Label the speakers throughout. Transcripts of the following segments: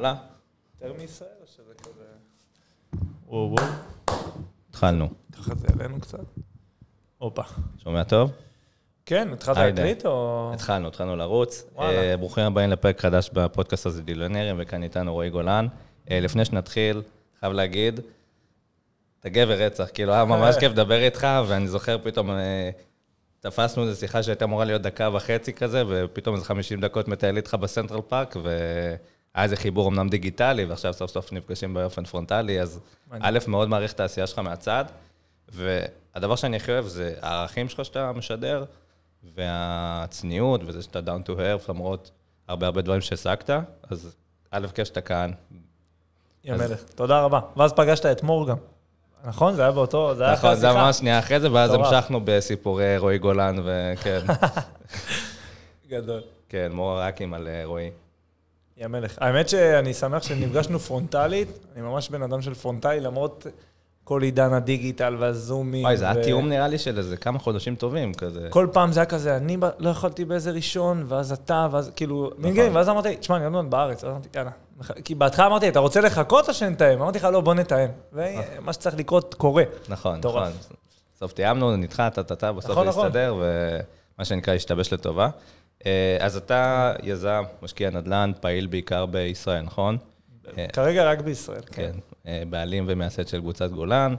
Speaker 1: וואלה,
Speaker 2: יותר מישראל, או שזה כזה...
Speaker 3: וואו וואו.
Speaker 1: התחלנו.
Speaker 2: ככה זה אלינו קצת.
Speaker 3: הופה.
Speaker 1: שומע טוב?
Speaker 2: כן, התחלת. להקליט או...
Speaker 1: התחלנו, התחלנו לרוץ.
Speaker 2: וואלה.
Speaker 1: אה, ברוכים הבאים לפרק חדש בפודקאסט הזה, דילונרים, וכאן איתנו רועי גולן. אה, לפני שנתחיל, חייב להגיד, אתה גבר רצח, כאילו היה ממש כיף לדבר איתך, ואני זוכר פתאום, אה, תפסנו איזו שיחה שהייתה אמורה להיות דקה וחצי כזה, ופתאום איזה 50 דקות מטייל איתך בסנטרל פארק, והיה איזה חיבור אמנם דיגיטלי, ועכשיו סוף סוף נפגשים באופן פרונטלי, אז. א', מאוד מעריך את העשייה שלך מהצד, והדבר שאני הכי אוהב זה הערכים שלך שאתה משדר, והצניעות, וזה שאתה down to earth, למרות הרבה הרבה דברים שהשגת, אז א', כיף שאתה כאן.
Speaker 2: יא מלך, תודה רבה. ואז פגשת את מור גם. נכון? זה היה באותו... זה היה אחרי
Speaker 1: נכון, זה
Speaker 2: השיחה.
Speaker 1: ממש שנייה אחרי זה, ואז. המשכנו בסיפורי רועי גולן, וכן,
Speaker 2: גדול.
Speaker 1: כן, מור הרקים על אה, רועי.
Speaker 2: יא מלך. האמת שאני שמח שנפגשנו פרונטלית. אני ממש בן אדם של פרונטלי, למרות כל עידן הדיגיטל והזומים.
Speaker 1: וואי, זה היה תיאום נראה לי של איזה כמה חודשים טובים כזה.
Speaker 2: כל פעם זה היה כזה, אני לא יכולתי באיזה ראשון, ואז אתה, ואז כאילו,
Speaker 1: נכון.
Speaker 2: נכון. ואז אמרתי, תשמע, אני עוד מעט בארץ, אז אמרתי, יאללה. כי בהתחלה אמרתי, אתה רוצה לחכות או שנתאם? אמרתי לך, לא, בוא נתאם. ומה שצריך לקרות, קורה.
Speaker 1: נכון. נכון. בסוף תיאמנו, נדחה, טה-טה-טה, בסוף
Speaker 2: נכון,
Speaker 1: זה
Speaker 2: נכון.
Speaker 1: הסתדר, ומה שנקרא, השתבש לטובה. אה, אז אתה יזם, משקיע נדל"ן, פעיל בעיקר בישראל, נכון? אה,
Speaker 2: כרגע רק בישראל, כן.
Speaker 1: כן. אה, בעלים ומייסד של קבוצת גולן.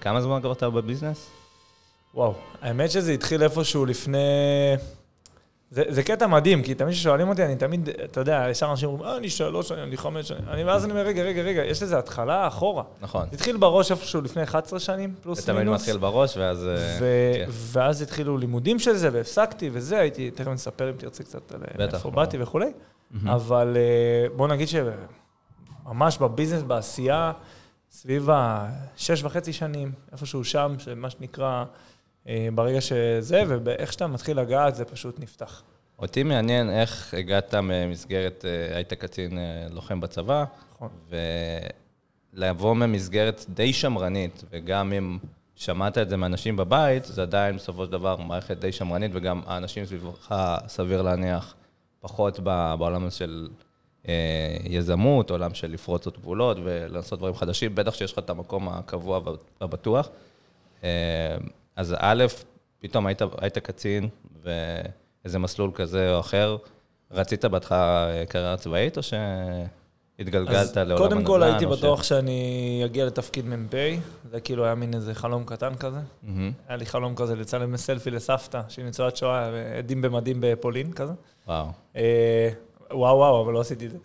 Speaker 1: כמה זמן כבר אתה בביזנס?
Speaker 2: וואו, האמת שזה התחיל איפשהו לפני... זה, זה קטע מדהים, כי תמיד כששואלים אותי, אני תמיד, אתה יודע, ישר אנשים אומרים, אה, אני שלוש שנים, אני חמש שנים. אני, ואז אני אומר, רגע, רגע, רגע, יש לזה התחלה אחורה.
Speaker 1: נכון.
Speaker 2: זה התחיל בראש איפשהו לפני 11 שנים, פלוס
Speaker 1: זה תמיד
Speaker 2: מינוס.
Speaker 1: מתחיל בראש, ואז... אה,
Speaker 2: ו-
Speaker 1: כן.
Speaker 2: ואז התחילו לימודים של זה, והפסקתי וזה, הייתי, תכף נספר אם תרצה קצת על אה,
Speaker 1: ברור.
Speaker 2: באתי וכולי. אבל אה, בוא נגיד שממש בביזנס, בעשייה, סביב השש וחצי שנים, איפשהו שם, שמה שנקרא, ברגע שזה, ואיך שאתה מתחיל לגעת, זה פשוט נפתח.
Speaker 1: אותי מעניין איך הגעת ממסגרת, אה, היית קצין אה, לוחם בצבא,
Speaker 2: נכון.
Speaker 1: ולבוא ממסגרת די שמרנית, וגם אם שמעת את זה מאנשים בבית, זה עדיין בסופו של דבר מערכת די שמרנית, וגם האנשים סביבך, סביר להניח, פחות בעולם של אה, יזמות, עולם של לפרוץ גבולות ולעשות דברים חדשים, בטח שיש לך את המקום הקבוע והבטוח. אז א', פתאום היית, היית קצין, ואיזה מסלול כזה או אחר, רצית בהתחלה אה, קריירה צבאית, או שהתגלגלת
Speaker 2: אז
Speaker 1: לעולם הנדל"ן?
Speaker 2: קודם כל הייתי
Speaker 1: או ש-
Speaker 2: בטוח שאני אגיע לתפקיד מ"פ, זה כאילו היה מין איזה חלום קטן כזה.
Speaker 1: מהמם.
Speaker 2: היה לי חלום כזה לצלם סלפי לסבתא, שהיא ניצולת שואה, עדים במדים בפולין כזה.
Speaker 1: וואו.
Speaker 2: וואו, וואו, אבל לא עשיתי את זה.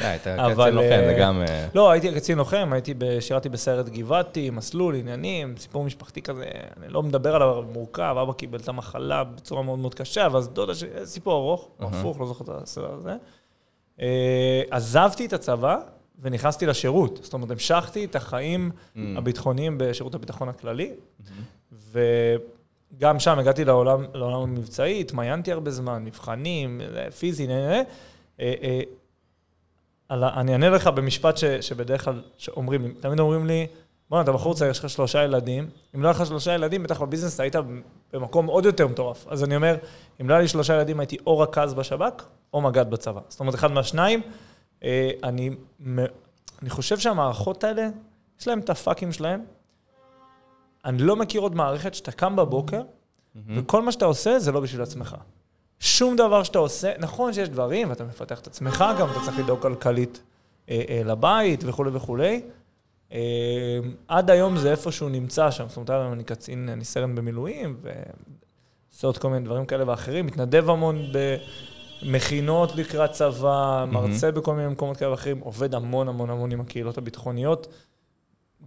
Speaker 1: אה, היית
Speaker 2: אבל,
Speaker 1: קצין לוחם, זה
Speaker 2: אה,
Speaker 1: גם...
Speaker 2: לא, הייתי קצין לוחם, הייתי, שירתי בסיירת גבעתי, מסלול, עניינים, סיפור משפחתי כזה, אני לא מדבר עליו, אבל מורכב, אבא קיבל את המחלה בצורה מאוד מאוד קשה, ואז דודה סיפור ארוך, או. הפוך, לא זוכר את הסדר הזה. אה, עזבתי את הצבא ונכנסתי לשירות, זאת אומרת, המשכתי את החיים
Speaker 1: Mm.
Speaker 2: הביטחוניים בשירות הביטחון הכללי, וגם שם הגעתי לעולם, לעולם המבצעי, התמיינתי הרבה זמן, מבחנים, אה, פיזי, נה, נה, נה. אה, אה, אני אענה לך במשפט ש, שבדרך כלל אומרים לי, תמיד אומרים לי, בוא'נה, אתה בחור צעיר, יש לך שלושה ילדים, אם לא היה לך שלושה ילדים, בטח בביזנס היית במקום עוד יותר מטורף. אז אני אומר, אם לא היה לי שלושה ילדים, הייתי או רכז בשב"כ, או מג"ד בצבא. זאת אומרת, אחד מהשניים. אני, אני חושב שהמערכות האלה, יש להם את הפאקים שלהם. אני לא מכיר עוד מערכת שאתה קם בבוקר, וכל מה שאתה עושה זה לא בשביל עצמך. שום דבר שאתה עושה, נכון שיש דברים, ואתה מפתח את עצמך גם, אתה צריך לדאוג כלכלית אה, אה, לבית וכולי וכולי. אה, עד היום זה איפשהו נמצא שם, זאת אומרת, אני קצין, אני סרן במילואים, ועושה עוד כל מיני דברים כאלה ואחרים, מתנדב המון במכינות לקראת צבא, מרצה בכל מיני מקומות כאלה ואחרים, עובד המון המון המון עם הקהילות הביטחוניות,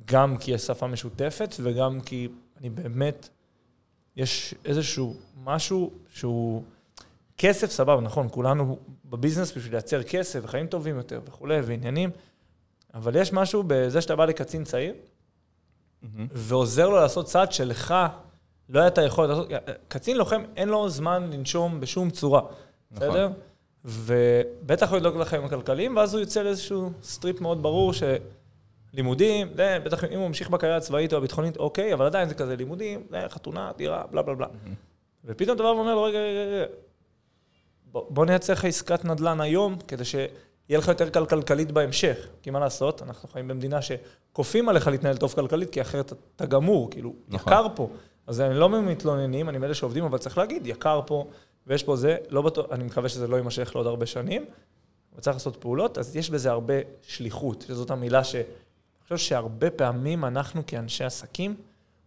Speaker 2: גם כי יש שפה משותפת וגם כי אני באמת, יש איזשהו משהו שהוא... כסף, סבבה, נכון, כולנו ב business בשביל לייצר כסף וחיים טובים יותר וכולי, ועניינים, אבל יש משהו בזה שאתה בא לקצין צעיר, ועוזר לו לעשות צעד שלך לא היה את היכולת לעשות. קצין לוחם, אין לו זמן לנשום בשום צורה,
Speaker 1: נכון.
Speaker 2: בסדר? ובטח הוא ידאג לחיים הכלכליים, ואז הוא יוצא לאיזשהו strip מאוד ברור שלימודים, זה, בטח אם הוא ממשיך בקריירה הצבאית או הביטחונית, אוקיי, אבל עדיין זה כזה לימודים, זה חתונה, דירה, בלה בלה בלה. ופתאום אתה בא ואומר לו, רגע, רגע, רגע, בוא, בוא נייצר לך עסקת נדל"ן היום, כדי יהיה לך יותר קל כלכלית בהמשך. כי מה לעשות, אנחנו חיים במדינה שכופים עליך להתנהל טוב כלכלית, כי אחרת אתה גמור, כאילו,
Speaker 1: נכון.
Speaker 2: יקר פה. אז אני לא מתלוננים, אני מאלה שעובדים, אבל צריך להגיד, יקר פה, ויש פה זה, לא בטוח, אני מקווה שזה לא יימשך לעוד הרבה שנים, וצריך לעשות פעולות, אז יש בזה הרבה שליחות, שזאת המילה ש... אני חושב שהרבה פעמים אנחנו כאנשי עסקים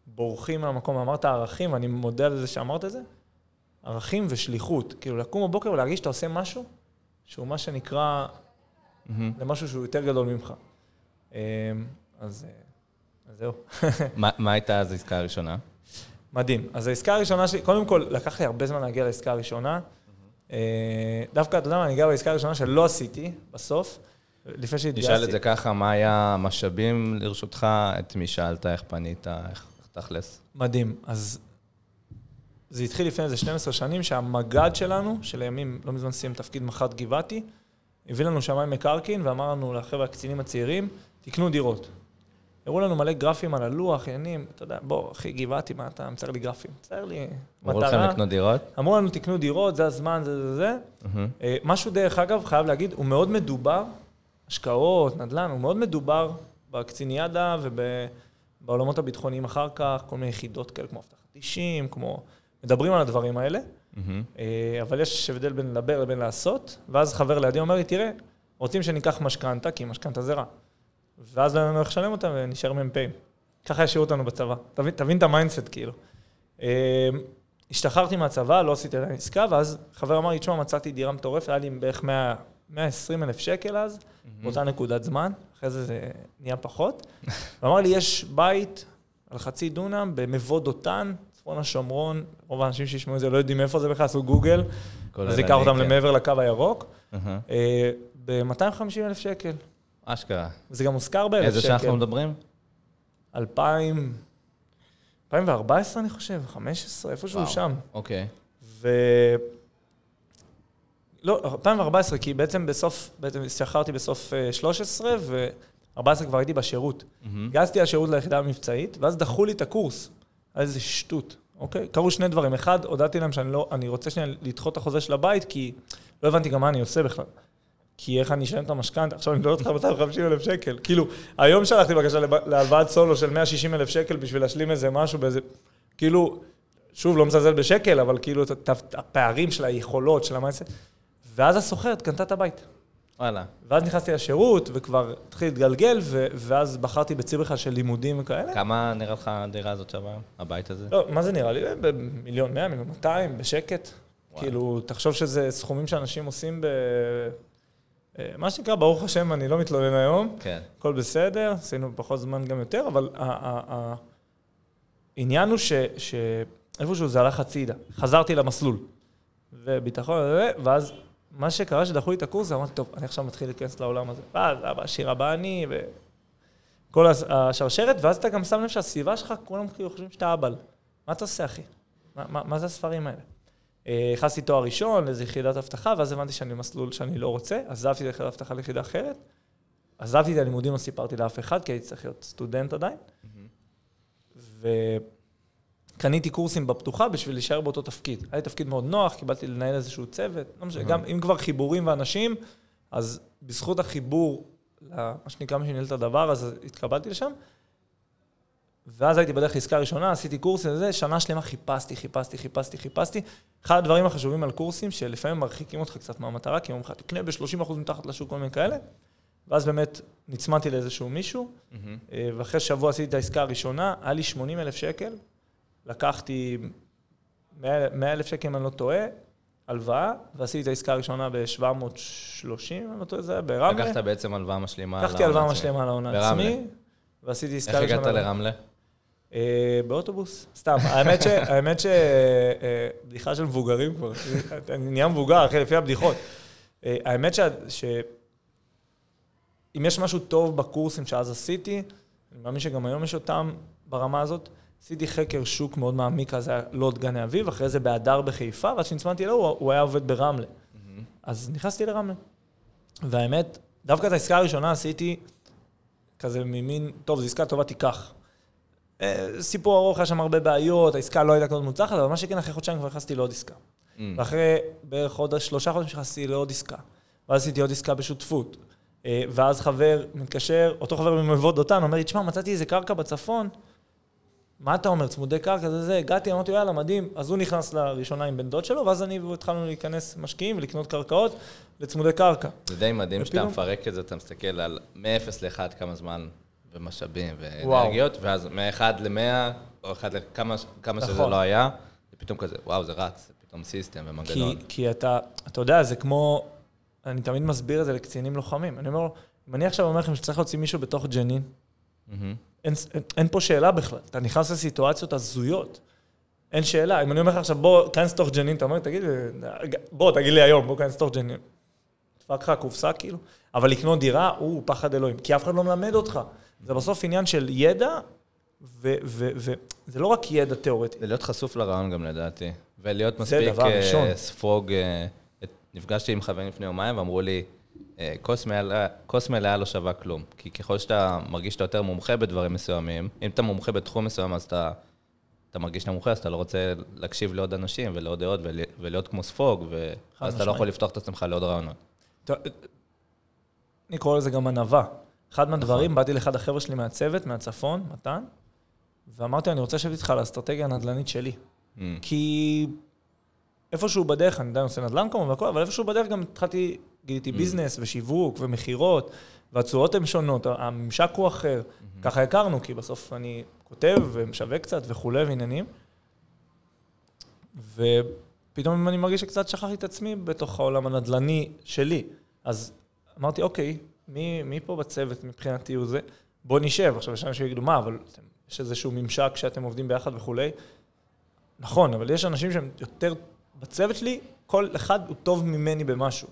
Speaker 2: בורחים מהמקום, אמרת ערכים, ואני מודה על זה שאמרת את זה, ערכים ושליחות. כאילו, לקום בבוקר ולהרגיש שאתה עושה משהו שהוא מה שנקרא
Speaker 1: מהמם.
Speaker 2: למשהו שהוא יותר גדול ממך. אמ, אז, אה, אז זהו.
Speaker 1: מה מה הייתה אז העסקה הראשונה?
Speaker 2: מדהים. אז העסקה הראשונה שלי, קודם כל, לקח לי הרבה זמן להגיע לעסקה הראשונה. אה, דווקא, אתה יודע מה, אני אגיע בעסקה הראשונה שלא עשיתי בסוף, לפני שהתגייסתי.
Speaker 1: נשאל את זה ככה, מה היה המשאבים לרשותך? את מי שאלת, איך פנית, איך תכלס?
Speaker 2: מדהים. אז זה התחיל לפני איזה 12 שנים, שהמג"ד שלנו, שלימים, לא מזמן סיים תפקיד מח"ט גבעתי, הביא לנו שמאי מקרקעין ואמר לנו, לחבר'ה הקצינים הצעירים, תקנו דירות. הראו לנו מלא גרפים על הלוח, עניינים, אתה יודע, בוא, אחי, גבעתי, מה אתה מצייר לי גרפים? מצייר לי
Speaker 1: אמרו לכם
Speaker 2: מטרה.
Speaker 1: לקנות דירות?
Speaker 2: אמרו לנו, תקנו דירות, זה הזמן, זה זה זה. אה, משהו, דרך אגב, חייב להגיד, הוא מאוד מדובר, השקעות, נדל"ן, הוא מאוד מדובר בקציניאדה ובעולמות הביטחוניים אחר כך, כל מיני יחידות כאלה כמו אבטחת אישים, כמו... מדברים על הדברים האלה. אה, אבל יש הבדל בין לדבר לבין לעשות, ואז חבר לידי אומר לי, תראה, רוצים שניקח משכנתה, כי משכנתה זה רע. ואז לא היה לנו איך לשלם אותה ונשאר מ"פים. ככה השאירו אותנו בצבא. תבין, תבין את ה mindset, כאילו. אה, השתחררתי מהצבא, לא עשיתי עדיין עסקה, ואז חבר אמר לי, תשמע, מצאתי דירה מטורפת, היה לי בערך 100 120 אלף שקל אז, באותה נקודת זמן, אחרי זה זה נהיה פחות. ואמר לי, יש בית על חצי דונם במבוא דותן, צפון השומרון, רוב האנשים שישמעו את זה לא יודעים איפה זה בכלל, עשו גוגל, אז ייקח אותם
Speaker 1: כן.
Speaker 2: למעבר לקו הירוק,
Speaker 1: מהמם.
Speaker 2: ב-250 אלף שקל.
Speaker 1: אשכרה.
Speaker 2: וזה גם מוזכר באלף
Speaker 1: איזה
Speaker 2: שקל.
Speaker 1: שאנחנו מדברים?
Speaker 2: 2000, 2014 אני חושב, 15, איפשהו. שם.
Speaker 1: אוקיי.
Speaker 2: לא, 2014, כי בעצם בסוף, בעצם השתחררתי בסוף אה, 13, ו-14 כבר הייתי בשירות. הגעתי לשירות ליחידה המבצעית, ואז דחו לי את הקורס. איזה שטות, אוקיי? קרו שני דברים. אחד, הודעתי להם שאני לא, אני רוצה שנייה לדחות את החוזה של הבית, כי לא הבנתי גם מה אני עושה בכלל. כי איך אני אשלם את המשכנתה? עכשיו אני מדבר איתך על 250 אלף שקל. כאילו, היום שלחתי בקשה להלוואת סולו של 160 אלף שקל בשביל להשלים איזה משהו באיזה... כאילו, שוב, לא מזלזל בשקל, אבל כאילו, את- הפערים של היכולות, של המעשה. ואז הסוחרת קנתה את הבית.
Speaker 1: וואלה.
Speaker 2: ואז נכנסתי לשירות, וכבר התחיל להתגלגל, ו- ואז בחרתי בציבריכה של לימודים וכאלה.
Speaker 1: כמה נראה לך הדירה הזאת שווה? הבית הזה?
Speaker 2: לא, מה זה נראה לי? במיליון מאה, מיליון מאתיים, בשקט.
Speaker 1: וואי.
Speaker 2: כאילו, תחשוב שזה סכומים שאנשים עושים ב... אה, מה שנקרא, ברוך השם, אני לא מתלונן היום,
Speaker 1: כן.
Speaker 2: הכל בסדר, עשינו פחות זמן גם יותר, אבל העניין הוא ש- שאיפשהו זה הלך הצידה. חזרתי למסלול. וביטחון, ואז מה שקרה, שדחו לי את הקורס, אמרתי, טוב, אני עכשיו מתחיל להיכנס לעולם הזה. ואז אבא עשיר הבא אני, וכל השרשרת, ואז אתה גם שם לב שהסביבה שלך, כולם כאילו חושבים שאתה אבא. מה אתה עושה, אחי? מה, מה, מה זה הספרים האלה? אה, נכנסתי תואר ראשון לאיזו יחידת אבטחה, ואז הבנתי שאני במסלול שאני לא רוצה, עזבתי את יחידת אבטחה ליחידה אחרת, עזבתי את הלימודים, לא סיפרתי לאף אחד, כי הייתי צריך להיות סטודנט עדיין, וקניתי קורסים בפתוחה בשביל להישאר באותו תפקיד. היה לי תפקיד מאוד נוח, קיבלתי לנהל איזשהו צוות, לא משנה, גם אם כבר חיבורים ואנשים, אז בזכות החיבור, למה שנקרא מי שניהל את הדבר, אז התקבלתי לשם. ואז הייתי בדרך לעסקה ראשונה, עשיתי קורסים וזה, שנה שלמה חיפשתי, חיפשתי, חיפשתי, חיפשתי. אחד הדברים החשובים על קורסים, שלפעמים מרחיקים אותך קצת מהמטרה, כי אומרים לך, תקנה ב-30% מתחת לשוק, כל מיני כאלה. ואז באמת נצמדתי לאיזשהו מישהו. אה, ואחרי שבוע עשיתי את העסקה הראשונה, היה לי 80 אלף שקל, לקחתי 100 אלף שקל, אם אני לא טועה, הלוואה, ועשיתי את העסקה הראשונה ב-730, אם אני לא טועה, זה היה ברמלה.
Speaker 1: לקחת בעצם הלוואה משלימה. על
Speaker 2: לקחתי
Speaker 1: ההון
Speaker 2: הלוואה
Speaker 1: העצמי.
Speaker 2: משלימה על ההון
Speaker 1: ברמלה.
Speaker 2: העצמי, ועשיתי עסקה
Speaker 1: איך
Speaker 2: ראשונה.
Speaker 1: הגעת לרמלה?
Speaker 2: אה, באוטובוס, סתם. האמת ש... האמת ש... אה, בדיחה של מבוגרים כבר. אני נהיה מבוגר, אחי, לפי הבדיחות. אה, האמת ש... ש... אם יש משהו טוב בקורסים שאז עשיתי, אני מאמין שגם היום יש אותם ברמה הזאת. עשיתי חקר שוק מאוד מעמיק, אז היה לוד גני אביב, אחרי זה בהדר בחיפה, ואז כשנצמדתי אליו, הוא הוא היה עובד ברמלה. אז נכנסתי לרמלה. והאמת, דווקא את העסקה הראשונה עשיתי כזה ממין, טוב, זו עסקה טובה, תיקח. אה, סיפור ארוך, היה שם הרבה בעיות, העסקה לא הייתה כזאת מוצלחת, אבל מה שכן, אחרי חודשיים כבר נכנסתי לעוד עסקה.
Speaker 1: Mm.
Speaker 2: ואחרי בערך עוד שלושה חודשים נכנסתי לעוד עסקה. ואז עשיתי עוד עסקה בשותפות. אה, ואז חבר מתקשר, אותו חבר ממבוא דותן, אומר לי, תשמע, מצאתי איזה קרקע בצפון, מה אתה אומר, צמודי קרקע, זה זה, הגעתי, אמרתי, יאללה, מדהים. אז הוא נכנס לראשונה עם בן דוד שלו, ואז אני והוא התחלנו להיכנס משקיעים ולקנות קרקעות לצמודי קרקע.
Speaker 1: זה די מדהים שאתה
Speaker 2: ופתאום-
Speaker 1: מפרק את זה, אתה מסתכל על מ-0 ל-1 כמה זמן ומשאבים. ואנרגיות, ואז מ-1 ל-100, או 1 לכמה כמה שזה
Speaker 2: נכון.
Speaker 1: לא היה, זה פתאום כזה, וואו, זה רץ, פתאום system
Speaker 2: כי,
Speaker 1: ומנגנון.
Speaker 2: כי אתה, אתה יודע, זה כמו, אני תמיד מסביר את זה לקצינים לוחמים. אני אומר אם אני עכשיו אומר לכם שצריך להוציא מישהו בתוך ג'נין. אין, אין, אין פה שאלה בכלל. אתה נכנס לסיטואציות הזויות. אין שאלה. אם אני אומר לך עכשיו, בוא, כנס לתוך ג'נין, אתה אומר, תגיד, לי, בוא, תגיד לי היום, בוא, כנס לתוך ג'נין. דפק לך קופסה, כאילו. אבל לקנות דירה, הוא פחד אלוהים. כי אף אחד לא מלמד אותך. זה בסוף עניין של ידע, וזה לא רק ידע תיאורטי.
Speaker 1: ולהיות חשוף לרעיון גם לדעתי, ולהיות
Speaker 2: זה
Speaker 1: מספיק אה. ספוג. אה, נפגשתי עם חברים לפני יומיים ואמרו לי, כוס מלאה- כוס מלאה לא שווה כלום. כי ככל שאתה מרגיש שאתה יותר מומחה בדברים מסוימים, אם אתה מומחה בתחום מסוים, אז אתה, אתה מרגיש שאתה מומחה, אז אתה לא רוצה להקשיב לעוד אנשים ולעוד דעות ול- ולהיות כמו ספוג, ואז אתה לא. יכול לפתוח את עצמך לעוד רעיונות.
Speaker 2: אני קורא לזה גם ענווה. אחד מהדברים,
Speaker 1: נכון.
Speaker 2: באתי לאחד החבר'ה שלי מהצוות, מהצפון, מתן, ואמרתי אני רוצה לשבת איתך על האסטרטגיה הנדל"נית שלי.
Speaker 1: Mm.
Speaker 2: כי איפשהו בדרך, אני עדיין עושה נדל"ן כמובן והכל, אבל איפשהו בדרך גם התחלתי, גיליתי ביזנס ושיווק ומכירות, והתשואות הן שונות, הממשק הוא אחר. ככה הכרנו, כי בסוף אני כותב ומשווק קצת וכולי ועניינים. ופתאום אני מרגיש שקצת שכחתי את עצמי בתוך העולם הנדל"ני שלי. אז אמרתי, אוקיי, מי, מי פה בצוות מבחינתי הוא זה? בוא נשב. עכשיו, יש אנשים שיגידו, מה, אבל יש איזשהו ממשק שאתם עובדים ביחד וכולי. נכון, אבל יש אנשים שהם יותר... בצוות שלי, כל אחד הוא טוב ממני במשהו.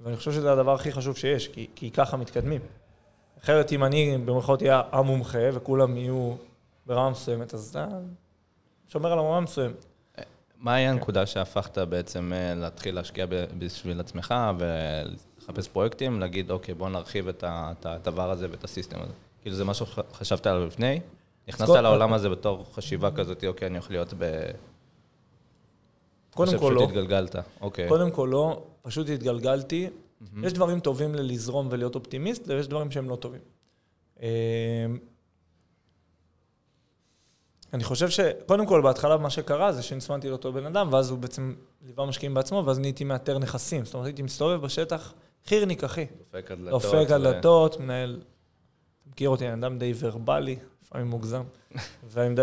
Speaker 2: ואני חושב שזה הדבר הכי חשוב שיש, כי, כי ככה מתקדמים. אחרת, אם אני במירכאות אהיה המומחה וכולם יהיו ברמה מסוימת, אז אתה שומר על הרמה מסוימת.
Speaker 1: מה היה. הנקודה שהפכת בעצם אה, להתחיל להשקיע בשביל עצמך ולחפש פרויקטים, להגיד, אוקיי, בוא נרחיב את הדבר הזה ואת הסיסטם הזה? כאילו זה משהו שחשבת עליו לפני? נכנסת לעולם הזה בתור חשיבה כזאת, אוקיי, אני יכול להיות ב...
Speaker 2: קודם
Speaker 1: חושב
Speaker 2: כל לא.
Speaker 1: שפשוט התגלגלת, אוקיי.
Speaker 2: קודם כל לא, פשוט התגלגלתי. יש דברים טובים ללזרום ולהיות אופטימיסט, ויש דברים שהם לא טובים. אמ, אני חושב שקודם כל, בהתחלה מה שקרה זה שהצמדתי לאותו בן אדם, ואז הוא בעצם ליווה משקיעים בעצמו, ואז נהייתי מאתר נכסים. זאת אומרת, הייתי מסתובב בשטח, חירניק, אחי.
Speaker 1: דופק על דלתות.
Speaker 2: דופק על
Speaker 1: ו-
Speaker 2: מנהל... מכיר אותי, אני אדם די ורבלי, לפעמים מוגזם. ואין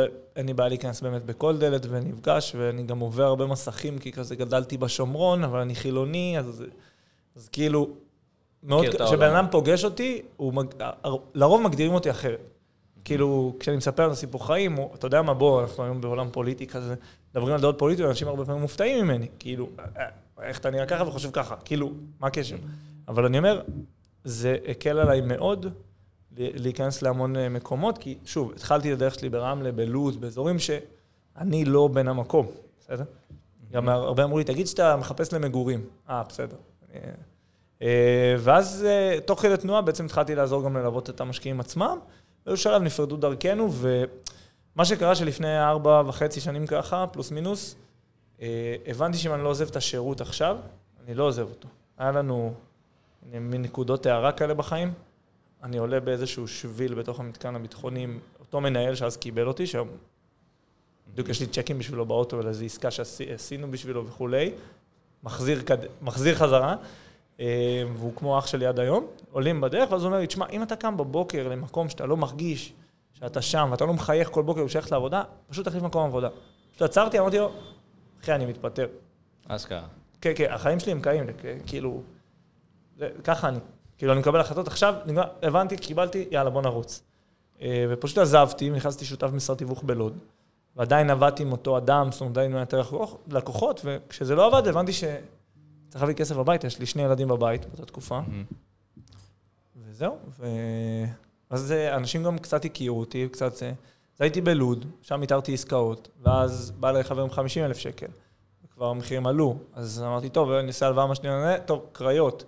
Speaker 2: לי בעיה להיכנס באמת בכל דלת ונפגש, ואני גם עובר הרבה מסכים, כי כזה גדלתי בשומרון, אבל אני חילוני, אז, אז כאילו, מאוד, כשבן. אדם פוגש אותי, הוא מג... לרוב מגדירים אותי אחרת. כאילו, כשאני מספר על סיפור חיים, הוא- אתה יודע מה, בוא, אנחנו היום בעולם פוליטי כזה, מדברים על דעות פוליטיות, אנשים הרבה פעמים מופתעים ממני. כאילו, "אה, איך אתה נראה ככה וחושב ככה? כאילו, מה הקשר? אבל אני אומר, זה הקל עליי מאוד להיכנס להמון אה, מקומות, כי שוב, התחלתי את הדרך שלי ברמלה, בלוד, באזורים שאני לא בן המקום, בסדר? גם הרבה אמרו לי, תגיד שאתה מחפש למגורים. אה, בסדר. אה, ואז אה, תוך כדי תנועה בעצם התחלתי לעזור גם ללוות את המשקיעים עצמם, באיזשהו שלב נפרדו דרכנו, ומה שקרה שלפני ארבע וחצי שנים ככה, פלוס מינוס, הבנתי שאם אני לא עוזב את השירות עכשיו, אני לא עוזב אותו. היה לנו מין נקודות הערה כאלה בחיים. אני עולה באיזשהו שביל בתוך המתקן הביטחוני אותו מנהל שאז קיבל אותי, שהיום בדיוק יש לי צ'קים בשבילו באוטו ולאיזו עסקה שעשינו בשבילו וכולי. מחזיר, כד... מחזיר חזרה, אה, והוא כמו אח שלי עד היום. עולים בדרך, ואז הוא אומר לי, תשמע, אם אתה קם בבוקר למקום שאתה לא מרגיש שאתה שם, ואתה לא מחייך כל בוקר ושייך לעבודה, פשוט תחליף מקום עבודה. פשוט עצרתי, אמרתי לו, אחי, אני מתפטר.
Speaker 1: אשכרה.
Speaker 2: כן, כן, החיים שלי הם קיים, כאילו, זה, ככה אני. כאילו, אני מקבל החלטות, עכשיו, נגמר, הבנתי, קיבלתי, יאללה, בוא נרוץ. אה, ופשוט עזבתי, נכנסתי שותף משרד תיווך בלוד, ועדיין עבדתי עם אותו אדם, זאת אומרת, עדיין יותר לקוח- לקוחות, וכשזה לא עבד, הבנתי שצריך להביא כסף הביתה, יש לי שני ילדים בבית באותה תקופה. וזהו, ו... אז אנשים גם קצת הכירו אותי, קצת זה. אז הייתי בלוד, שם איתרתי עסקאות, ואז בא אליי חבר עם 50 אלף שקל. כבר המחירים עלו, אז אמרתי, טוב, אני אעשה הלוואה מה שנייה, טוב, קריות.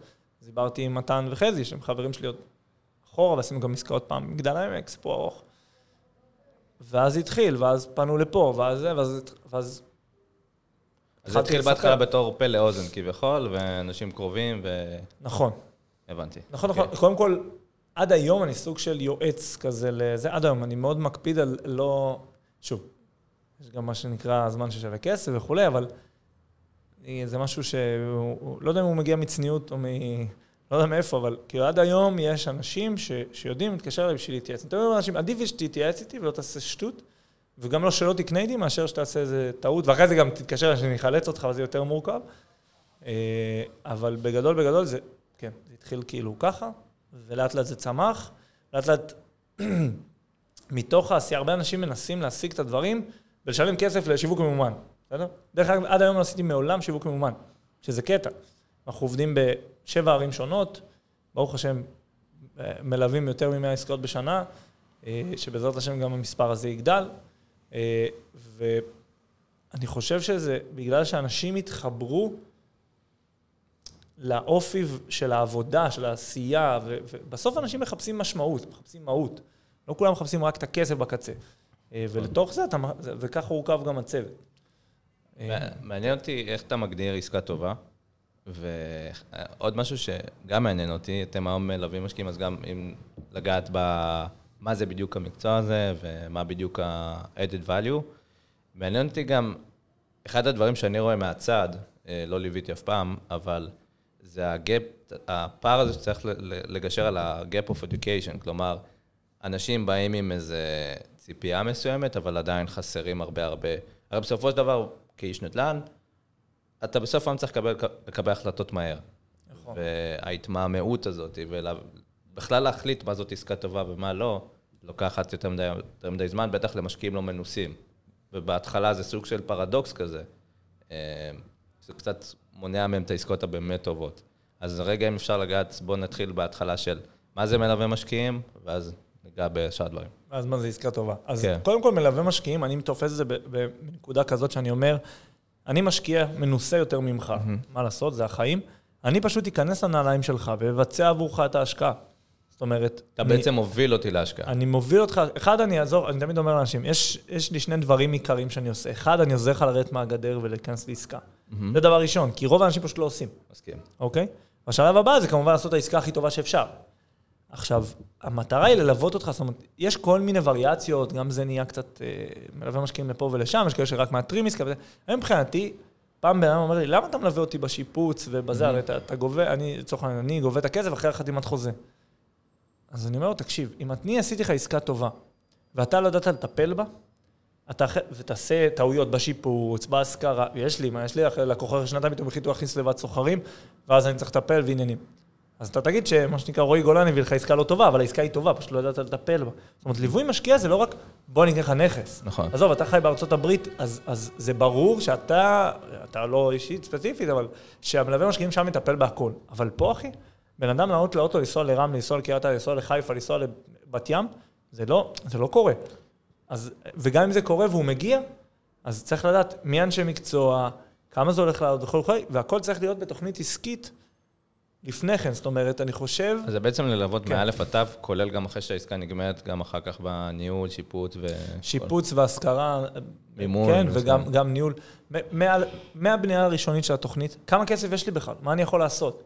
Speaker 2: אז דיברתי עם מתן וחזי, שהם חברים שלי עוד אחורה, ועשינו גם עסקאות פעם מגדל העמק, סיפור ארוך. ואז התחיל, ואז פנו לפה, ואז זה, ואז... ואז
Speaker 1: אז זה התחיל. בהתחלה בתור פה לאוזן כביכול, ואנשים קרובים,
Speaker 2: נכון.
Speaker 1: והבנתי.
Speaker 2: נכון, נכון. קודם כל, עד היום אני סוג של יועץ כזה לזה, עד היום. אני מאוד מקפיד על לא... שוב, יש גם מה שנקרא הזמן ששווה כסף וכולי, אבל זה משהו שהוא, הוא- לא יודע אם הוא מגיע מצניעות או מ... לא יודע מאיפה, אבל כאילו עד היום יש אנשים ש, שיודעים להתקשר אליי בשביל להתייעץ. תמיד אומר לאנשים, עדיף שתתייעץ איתי ולא תעשה שטות, וגם לא שלא תקנה איתי, מאשר שתעשה איזה טעות, ואחרי זה גם תתקשר אליי שאני אחלץ אותך, וזה יותר מורכב. אה, אבל בגדול, בגדול זה, כן, זה התחיל כאילו ככה, ולאט לאט זה צמח. לאט לאט, מתוך העשייה, הרבה אנשים מנסים להשיג את הדברים ולשלם כסף לשיווק ממומן, בסדר? דרך אגב, עד היום לא עשיתי מעולם שיווק ממומן, שזה קטע. אנחנו עובדים בשבע ערים שונות, ברוך השם, אה, מלווים יותר מ-100 עסקאות בשנה, אה, שבעזרת השם גם המספר הזה יגדל. אה, ואני חושב שזה בגלל שאנשים התחברו לאופי של העבודה, של העשייה, ובסוף אנשים מחפשים משמעות, מחפשים מהות. לא כולם מחפשים רק את הכסף בקצה. ולתוך זה, אתה, וככה הורכב גם הצוות. אה,
Speaker 1: מעניין אותי איך אתה מגדיר עסקה טובה, ועוד משהו שגם מעניין אותי, אתם היום מלווים משקיעים, אז גם אם לגעת במה זה בדיוק המקצוע הזה, ומה בדיוק ה-added value. מעניין אותי גם, אחד הדברים שאני רואה מהצד, אה, לא ליוויתי אף פעם, אבל זה הגאפ, הפער הזה שצריך לגשר על ה-gap of education, כלומר, אנשים באים עם איזה ציפייה מסוימת, אבל עדיין חסרים הרבה הרבה. הרי בסופו של דבר, כאיש נדל"ן, אתה בסוף היום צריך לקבל, לקבל החלטות מהר.
Speaker 2: נכון.
Speaker 1: וההתמהמהות הזאת, ובכלל להחליט מה זאת עסקה טובה ומה לא, לוקחת יותר מדי, יותר מדי זמן, בטח למשקיעים לא מנוסים. ובהתחלה זה סוג של פרדוקס כזה. אה, זה קצת מונע מהם את העסקאות הבאמת טובות. אז רגע, אם אפשר לגעת, בואו נתחיל בהתחלה של מה זה מלווה משקיעים, ואז ניגע בשאר הדברים.
Speaker 2: אז מה זה עסקה טובה? אז
Speaker 1: כן.
Speaker 2: קודם כל, מלווה משקיעים, אני תופס את זה בנקודה כזאת שאני אומר, אני משקיע מנוסה יותר ממך, מה לעשות, זה החיים. אני פשוט אכנס לנעליים שלך ואבצע עבורך את ההשקעה. זאת אומרת,
Speaker 1: אתה
Speaker 2: אני-
Speaker 1: בעצם מוביל אותי להשקעה.
Speaker 2: אני מוביל אותך, אחד, אני אעזור, אני תמיד אומר לאנשים, יש, יש לי שני דברים עיקריים שאני עושה. אחד, אני עוזר לך לרדת מהגדר ולהיכנס לעסקה. זה דבר ראשון, כי רוב האנשים פשוט לא עושים.
Speaker 1: מסכים.
Speaker 2: אוקיי? והשלב הבא זה כמובן לעשות את העסקה הכי טובה שאפשר. עכשיו, המטרה היא ללוות אותך, זאת אומרת, יש כל מיני וריאציות, גם זה נהיה קצת אה, מלווה משקיעים לפה ולשם, יש כאלה שרק מאתרים עסקה וזה. היום מבחינתי, פעם בן אדם אומר לי, למה אתה מלווה אותי בשיפוץ ובזה, הרי אתה, אתה גובה, אני, לצורך העניין, אני גובה את הכסף אחרי חתימת חוזה. אז אני אומר לו, תקשיב, אם אני עשיתי לך עסקה טובה, ואתה לא ידעת לטפל בה, אתה אחרי, ותעשה טעויות בשיפוץ, בהשכרה, יש לי, מה יש לי, אחרי לקוח אחרי שנתיים פתאום החליטו להכניס לבד סוחרים, ואז אני צריך לטפל ועניינים. אז אתה תגיד שמה שנקרא רועי גולן הביא לך עסקה לא טובה, אבל העסקה היא טובה, פשוט לא ידעת לטפל בה. זאת אומרת, ליווי משקיע זה לא רק, בוא אני אקח לך נכס.
Speaker 1: נכון.
Speaker 2: עזוב, אתה חי בארצות הברית, אז, אז זה ברור שאתה, אתה לא אישית ספציפית, אבל שהמלווה משקיעים שם מטפל בהכל. אבל פה, אחי, בן אדם לעלות לאוטו, לנסוע לרמלה, לנסוע לקריית לנסוע לחיפה, לנסוע לבת ים, זה לא, זה לא קורה. אז, וגם אם זה קורה והוא מגיע, אז צריך לדעת מי אנשי מקצוע, כמה זה הולך לעלות וכו' וכו', והכל צריך להיות בתוכנית עסקית לפני כן. זאת אומרת, אני חושב...
Speaker 1: אז זה בעצם ללוות
Speaker 2: כן.
Speaker 1: מאלף עד תו, כולל גם אחרי שהעסקה נגמרת, גם אחר כך בניהול, שיפוט ו...
Speaker 2: שיפוץ והשכרה.
Speaker 1: מימון
Speaker 2: כן. וגם גם ניהול. מ- מה- מהבנייה הראשונית של התוכנית, כמה כסף יש לי בכלל? מה אני יכול לעשות?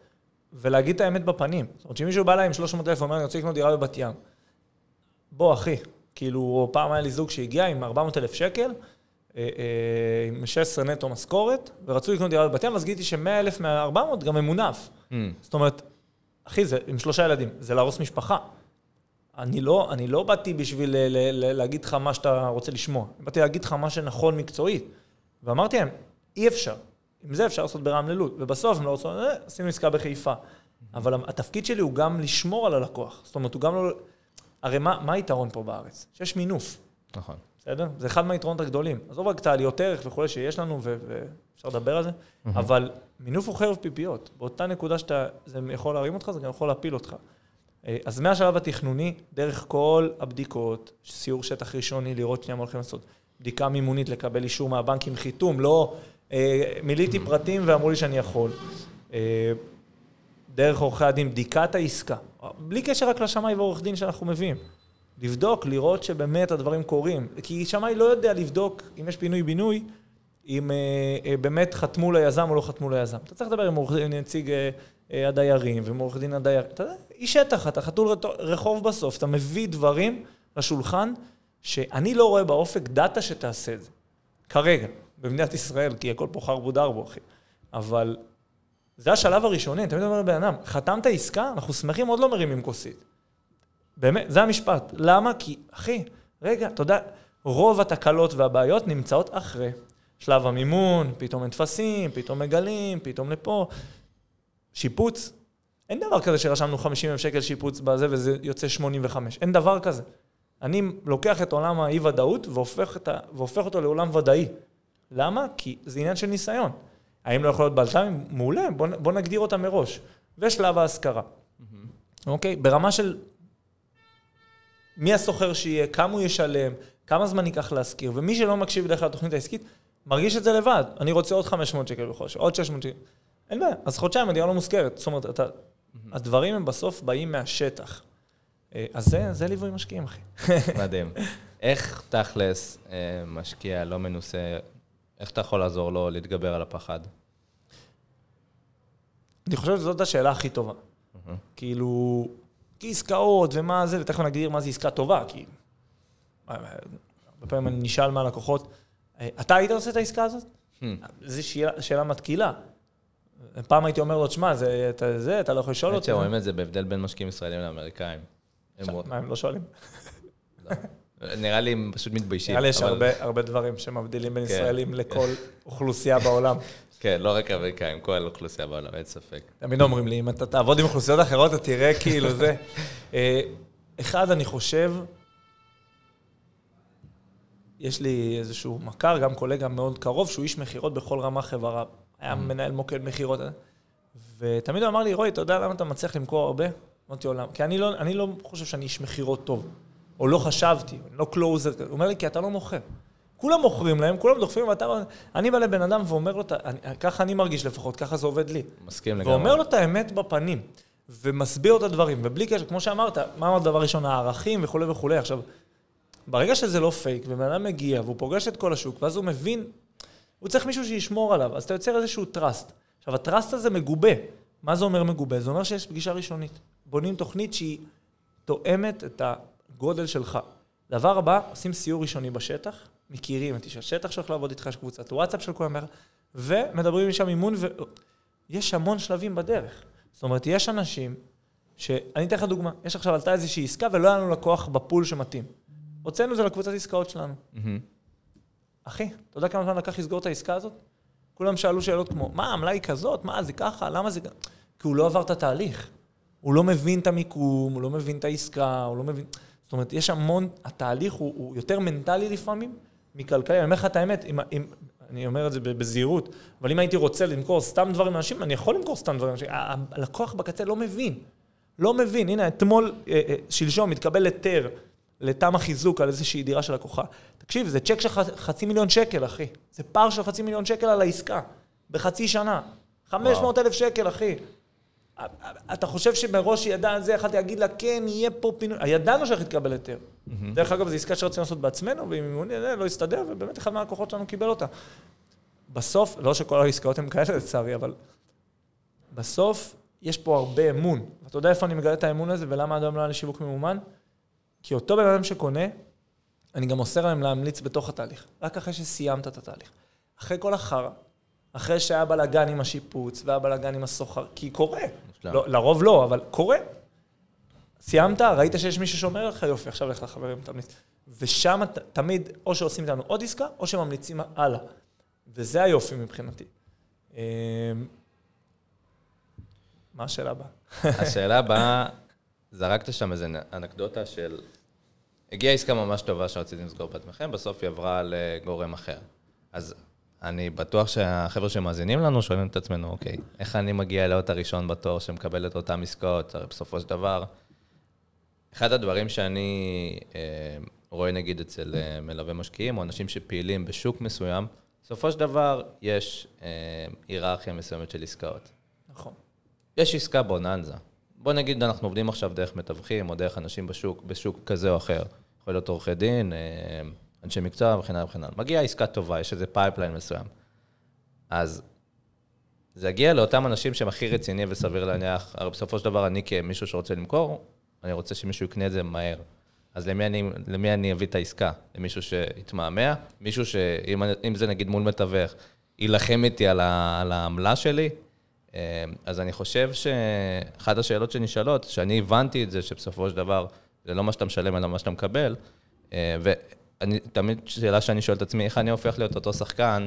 Speaker 2: ולהגיד את האמת בפנים. זאת אומרת, שמישהו בא אליי עם 300 אלף ואומר, אני רוצה לקנות דירה בבת ים. בוא, אחי. כאילו, פעם היה לי זוג שהגיע עם 400 אלף שקל, עם 16 נטו משכורת, ורצו לקנות דירה בבת ים, אז גיליתי ש-100 אלף מה-400 גם ממונף.
Speaker 1: Mm,
Speaker 2: זאת אומרת, אחי, זה עם שלושה ילדים, זה להרוס משפחה. אני לא, אני לא באתי בשביל ל, ל, ל, להגיד לך מה שאתה רוצה לשמוע, באתי להגיד לך מה שנכון מקצועית. ואמרתי להם, אי אפשר. עם זה אפשר לעשות ברמלה לוד. ובסוף הם לא רוצים, אה, עשינו עסקה בחיפה. אבל התפקיד שלי הוא גם לשמור על הלקוח. זאת אומרת, הוא גם לא... הרי מה, מה היתרון פה בארץ? שיש מינוף,
Speaker 1: נכון.
Speaker 2: בסדר? זה אחד מהיתרונות הגדולים. עזוב רק את העליות ערך וכולי שיש לנו, ואפשר לדבר על זה, אבל מינוף הוא חרב פיפיות. באותה נקודה שאתה, זה יכול להרים אותך, זה גם יכול להפיל אותך. אה, אז מהשלב התכנוני, דרך כל הבדיקות, סיור שטח ראשוני, לראות שנייה מה הולכים לעשות, בדיקה מימונית, לקבל אישור מהבנק עם חיתום, לא אה, מילאתי פרטים ואמרו לי שאני יכול. אה, דרך עורכי הדין, בדיקת העסקה, בלי קשר רק לשמאי ועורך דין שאנחנו מביאים. לבדוק, לראות שבאמת הדברים קורים. כי שמאי לא יודע לבדוק אם יש פינוי-בינוי, אם אה, אה, באמת חתמו ליזם או לא חתמו ליזם. אתה צריך לדבר עם עורך דין, נציג אה, הדיירים ועם עורך דין הדייר. אתה יודע, איש שטח, אתה חתול רחוב בסוף, אתה מביא דברים לשולחן שאני לא רואה באופק דאטה שתעשה את זה. כרגע, במדינת ישראל, כי הכל פה חרבו דרבו, אחי. אבל זה השלב הראשוני, תמיד אומר לבן אדם, חתמת עסקה, אנחנו שמחים, עוד לא מרימים כוסית. באמת, זה המשפט. למה? כי, אחי, רגע, אתה יודע, רוב התקלות והבעיות נמצאות אחרי. שלב המימון, פתאום אין טפסים, פתאום מגלים, פתאום לפה. שיפוץ, אין דבר כזה שרשמנו 50 אלף שקל שיפוץ בזה וזה יוצא 85. אין דבר כזה. אני לוקח את עולם האי-ודאות והופך, ה... והופך אותו לעולם ודאי. למה? כי זה עניין של ניסיון. האם לא יכול להיות בלת"מים? מעולה, בוא, בוא נגדיר אותה מראש. ושלב ההשכרה. אוקיי? ברמה של מי הסוחר שיהיה, כמה הוא ישלם, כמה זמן ייקח להשכיר, ומי שלא מקשיב בדרך כלל לתוכנית העסקית, מרגיש את זה לבד. אני רוצה עוד 500 שקל בחודש, עוד 600 שקל. אין בעיה, אז חודשיים הדירה לא מושכרת. זאת אומרת, אתה, הדברים הם בסוף באים מהשטח. אה, אז זה, זה ליווי משקיעים, אחי.
Speaker 1: מדהים. איך תכלס אה, משקיע לא מנוסה, איך אתה יכול לעזור לו להתגבר על הפחד?
Speaker 2: אני חושב שזאת השאלה הכי טובה. כאילו, כי עסקאות ומה זה, ותכף נגדיר מה זה עסקה טובה, כי... אה, הרבה פעמים אני נשאל מהלקוחות, "אה, אתה היית עושה את העסקה הזאת? זו שאלה, שאלה מתקילה. פעם הייתי אומר לו, תשמע, זה, אתה, זה, אתה לא יכול לשאול אותי.
Speaker 1: שרואים את זה בהבדל בין משקיעים ישראלים לאמריקאים.
Speaker 2: מה, הם לא שואלים?
Speaker 1: נראה לי הם פשוט מתביישים.
Speaker 2: נראה לי יש הרבה דברים שמבדילים בין
Speaker 1: כן.
Speaker 2: ישראלים לכל אוכלוסייה בעולם.
Speaker 1: כן, לא רק אמריקאים, כל אוכלוסייה בעולם, אין ספק.
Speaker 2: תמיד אומרים לי, אם אתה תעבוד עם אוכלוסיות אחרות, אתה תראה כאילו זה. אה, אחד, אני חושב, יש לי איזשהו מכר, גם קולגה מאוד קרוב, שהוא איש מכירות בכל רמה חברה. היה מנהל מוקד מכירות. ותמיד הוא אמר לי, רועי, אתה יודע למה אתה מצליח למכור הרבה? אמרתי לו, למה? כי אני לא, אני לא חושב שאני איש מכירות טוב, או לא חשבתי, אני לא קלוזר. הוא אומר לי, כי אתה לא מוכר. כולם מוכרים להם, כולם דוחפים, ואתה... אני בא לבן אדם ואומר לו, "אתה- אני- ככה אני מרגיש לפחות, ככה זה עובד לי.
Speaker 1: מסכים לגמרי.
Speaker 2: ואומר לו את האמת בפנים, ומסביר לו את הדברים, ובלי קשר, כמו שאמרת, מה אמרת דבר ראשון, הערכים וכולי וכולי. עכשיו, ברגע שזה לא פייק, ובן אדם מגיע, והוא פוגש את כל השוק, ואז הוא מבין, הוא צריך מישהו שישמור עליו, אז אתה יוצר איזשהו trust. עכשיו, ה trust הזה מגובה. מה זה אומר מגובה? זה אומר שיש פגישה ראשונית. בונים תוכנית שהיא תואמת את הגודל שלך. דבר הבא, עושים סיור ראשוני בשטח, מכירים את איש השטח שהולך לעבוד איתך, יש קבוצת וואטסאפ של כולם, ומדברים שם המון, ויש המון שלבים בדרך. זאת אומרת, יש אנשים, ש... אני אתן לך דוגמה, יש עכשיו עלתה איזושהי עסקה ולא היה לנו לקוח בפול שמתאים. הוצאנו את זה לקבוצת עסקאות שלנו.
Speaker 1: מהמם.
Speaker 2: אחי, אתה יודע כמה זמן לקח לסגור את העסקה הזאת? כולם שאלו שאלות כמו, מה, העמלה היא כזאת? מה, זה ככה? למה זה... כ-" כי הוא לא עבר את התהליך. הוא לא מבין את המיקום, הוא לא מבין את העסקה, הוא לא מבין... זאת אומרת, יש המון... התהליך הוא, הוא יותר מנטלי לפעמים מכלכלי. אני אומר לך את האמת, אם, אם, אני אומר את זה בזהירות, אבל אם הייתי רוצה למכור סתם דברים לאנשים, אני יכול למכור סתם דברים לאנשים. הלקוח בקצה לא מבין. לא מבין. הנה, אתמול, אה, אה, שלשום, התקבל היתר לתמ"א חיזוק על איזושהי דירה של לקוחה. תקשיב, זה צ'ק של חצי מיליון שקל, אחי. זה פער של חצי מיליון שקל על העסקה. בחצי שנה. 500 אלף שקל, אחי. אתה חושב שמראש היא ידעה על זה, יכלתי להגיד לה, כן, יהיה פה פינוי. ידענו שהולך להתקבל היתר. דרך אגב, זו עסקה שרצינו לעשות בעצמנו, ועם מימוני זה לא הסתדר, ובאמת אחד מהלקוחות שלנו קיבל אותה. בסוף, לא שכל העסקאות הן כאלה לצערי, אבל בסוף יש פה הרבה אמון. ואתה יודע איפה אני מגלה את האמון הזה, ולמה עד היום לא היה לי שיווק ממומן? כי אותו בן אדם שקונה, אני גם אוסר להם להמליץ בתוך התהליך, רק אחרי שסיימת את התהליך. אחרי כל החרא, אחרי שהיה בלאגן עם השיפוץ, והיה בלאגן עם הסוחר, כי קורה. לא, לרוב לא, אבל קורה. סיימת, ראית שיש מי ששומר עליך, יופי, עכשיו לך לחברים, תמליץ. ושם ת- תמיד, או שעושים איתנו עוד עסקה, או שממליצים הלאה. וזה היופי מבחינתי. אמ, מה השאלה הבאה?
Speaker 1: השאלה הבאה, זרקת שם איזה אנקדוטה של... הגיעה עסקה ממש טובה שרציתם לסגור בעצמכם, בסוף היא עברה לגורם אחר. אז אני בטוח שהחבר'ה שמאזינים לנו שואלים את עצמנו, אוקיי, איך אני מגיע להיות הראשון בתור שמקבל את אותן עסקאות? הרי בסופו של דבר, אחד הדברים שאני אה, רואה נגיד אצל אה, מלווה משקיעים, או אנשים שפעילים בשוק מסוים, בסופו של דבר יש אה, היררכיה מסוימת של עסקאות.
Speaker 2: נכון.
Speaker 1: יש עסקה בוננזה. בוא נגיד, אנחנו עובדים עכשיו דרך מתווכים, או דרך אנשים בשוק, בשוק כזה או אחר. יכול להיות עורכי דין, אה, אנשי מקצוע וכן הלאה וכן הלאה. מגיעה עסקה טובה, יש איזה pipeline מסוים. אז זה יגיע לאותם אנשים שהם הכי רציניים וסביר להניח, הרי בסופו של דבר אני כמישהו שרוצה למכור, אני רוצה שמישהו יקנה את זה מהר. אז למי אני, למי אני אביא את העסקה? למישהו שיתמהמה? מישהו שאם זה נגיד מול מתווך, יילחם איתי על, ה, על העמלה שלי? אה, אז אני חושב שאחת השאלות שנשאלות, שאני הבנתי את זה, שבסופו של דבר זה לא מה שאתה משלם, אלא מה שאתה מקבל, אה, ואני, תמיד שאלה שאני שואל את עצמי, איך אני הופך להיות אותו שחקן?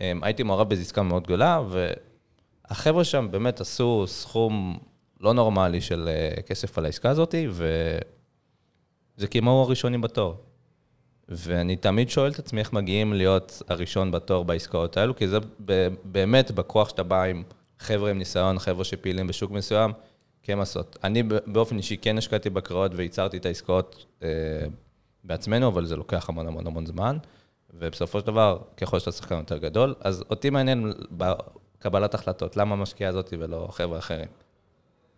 Speaker 1: אה, הייתי מעורב באיזו עסקה מאוד גדולה, והחבר'ה שם באמת עשו סכום לא נורמלי של כסף על העסקה הזאת, וזה כמו הראשונים בתור. ואני תמיד שואל את עצמי איך מגיעים להיות הראשון בתור בעסקאות האלו, כי זה באמת בכוח שאתה בא עם חבר'ה עם ניסיון, חבר'ה שפעילים בשוק מסוים, כן לעשות. אני באופן אישי כן השקעתי בקראות וייצרתי את העסקאות אה, בעצמנו, אבל זה לוקח המון המון המון זמן, ובסופו של דבר, ככל שאתה שחקן יותר גדול, אז אותי מעניין בקבלת החלטות, למה המשקיעה הזאת ולא חבר'ה אחרים.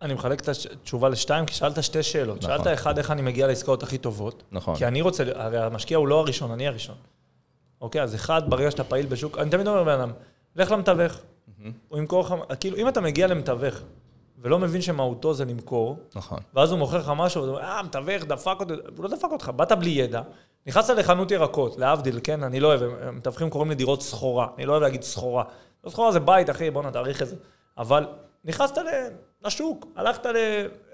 Speaker 2: אני מחלק את התשובה לשתיים, כי שאלת שתי שאלות. נכון. שאלת אחד, איך אני מגיע לעסקאות הכי טובות.
Speaker 1: נכון.
Speaker 2: כי אני רוצה, הרי המשקיע הוא לא הראשון, אני הראשון. אוקיי, אז אחד, ברגע שאתה פעיל בשוק, אני תמיד אומר לבן אדם, לך למתווך. Mm-hmm. הוא ימכור לך, כאילו, אם אתה מגיע למתווך, ולא מבין שמהותו זה למכור,
Speaker 1: נכון.
Speaker 2: ואז הוא מוכר לך משהו, ואתה אומר, אה, מתווך, דפק אותי, הוא לא דפק אותך, באת בלי ידע, נכנסת לחנות ירקות, להבדיל, כן, אני לא אוהב, מתווכים קוראים לדירות סחורה, אני לא אוהב להגיד סחורה. לא סחורה זה בית, אחי, בוא נתאריך את זה. אבל נכנסת לשוק, הלכת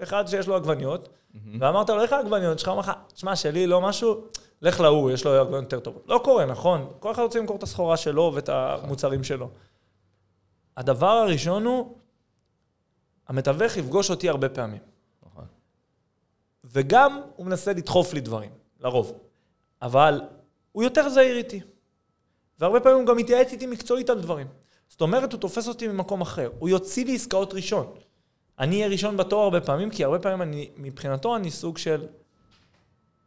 Speaker 2: לאחד שיש לו עגבניות, ואמרת לו, איך העגבניות שלך? אמר לך, שמע, שלי לא משהו, לך להוא, יש לו עגבניות יותר טובות. לא קורה, נכון? כל אחד רוצה למכור את הסחורה שלו ואת המוצרים שלו. הדבר הראשון הוא, המתווך יפגוש אותי הרבה פעמים. נכון. וגם הוא מנסה לדחוף לי דברים, לרוב. אבל הוא יותר זהיר איתי. והרבה פעמים הוא גם מתייעץ איתי מקצועית על דברים. זאת אומרת, הוא תופס אותי ממקום אחר. הוא יוציא לי עסקאות ראשון. אני אהיה ראשון בתור הרבה פעמים, כי הרבה פעמים אני, מבחינתו אני סוג של...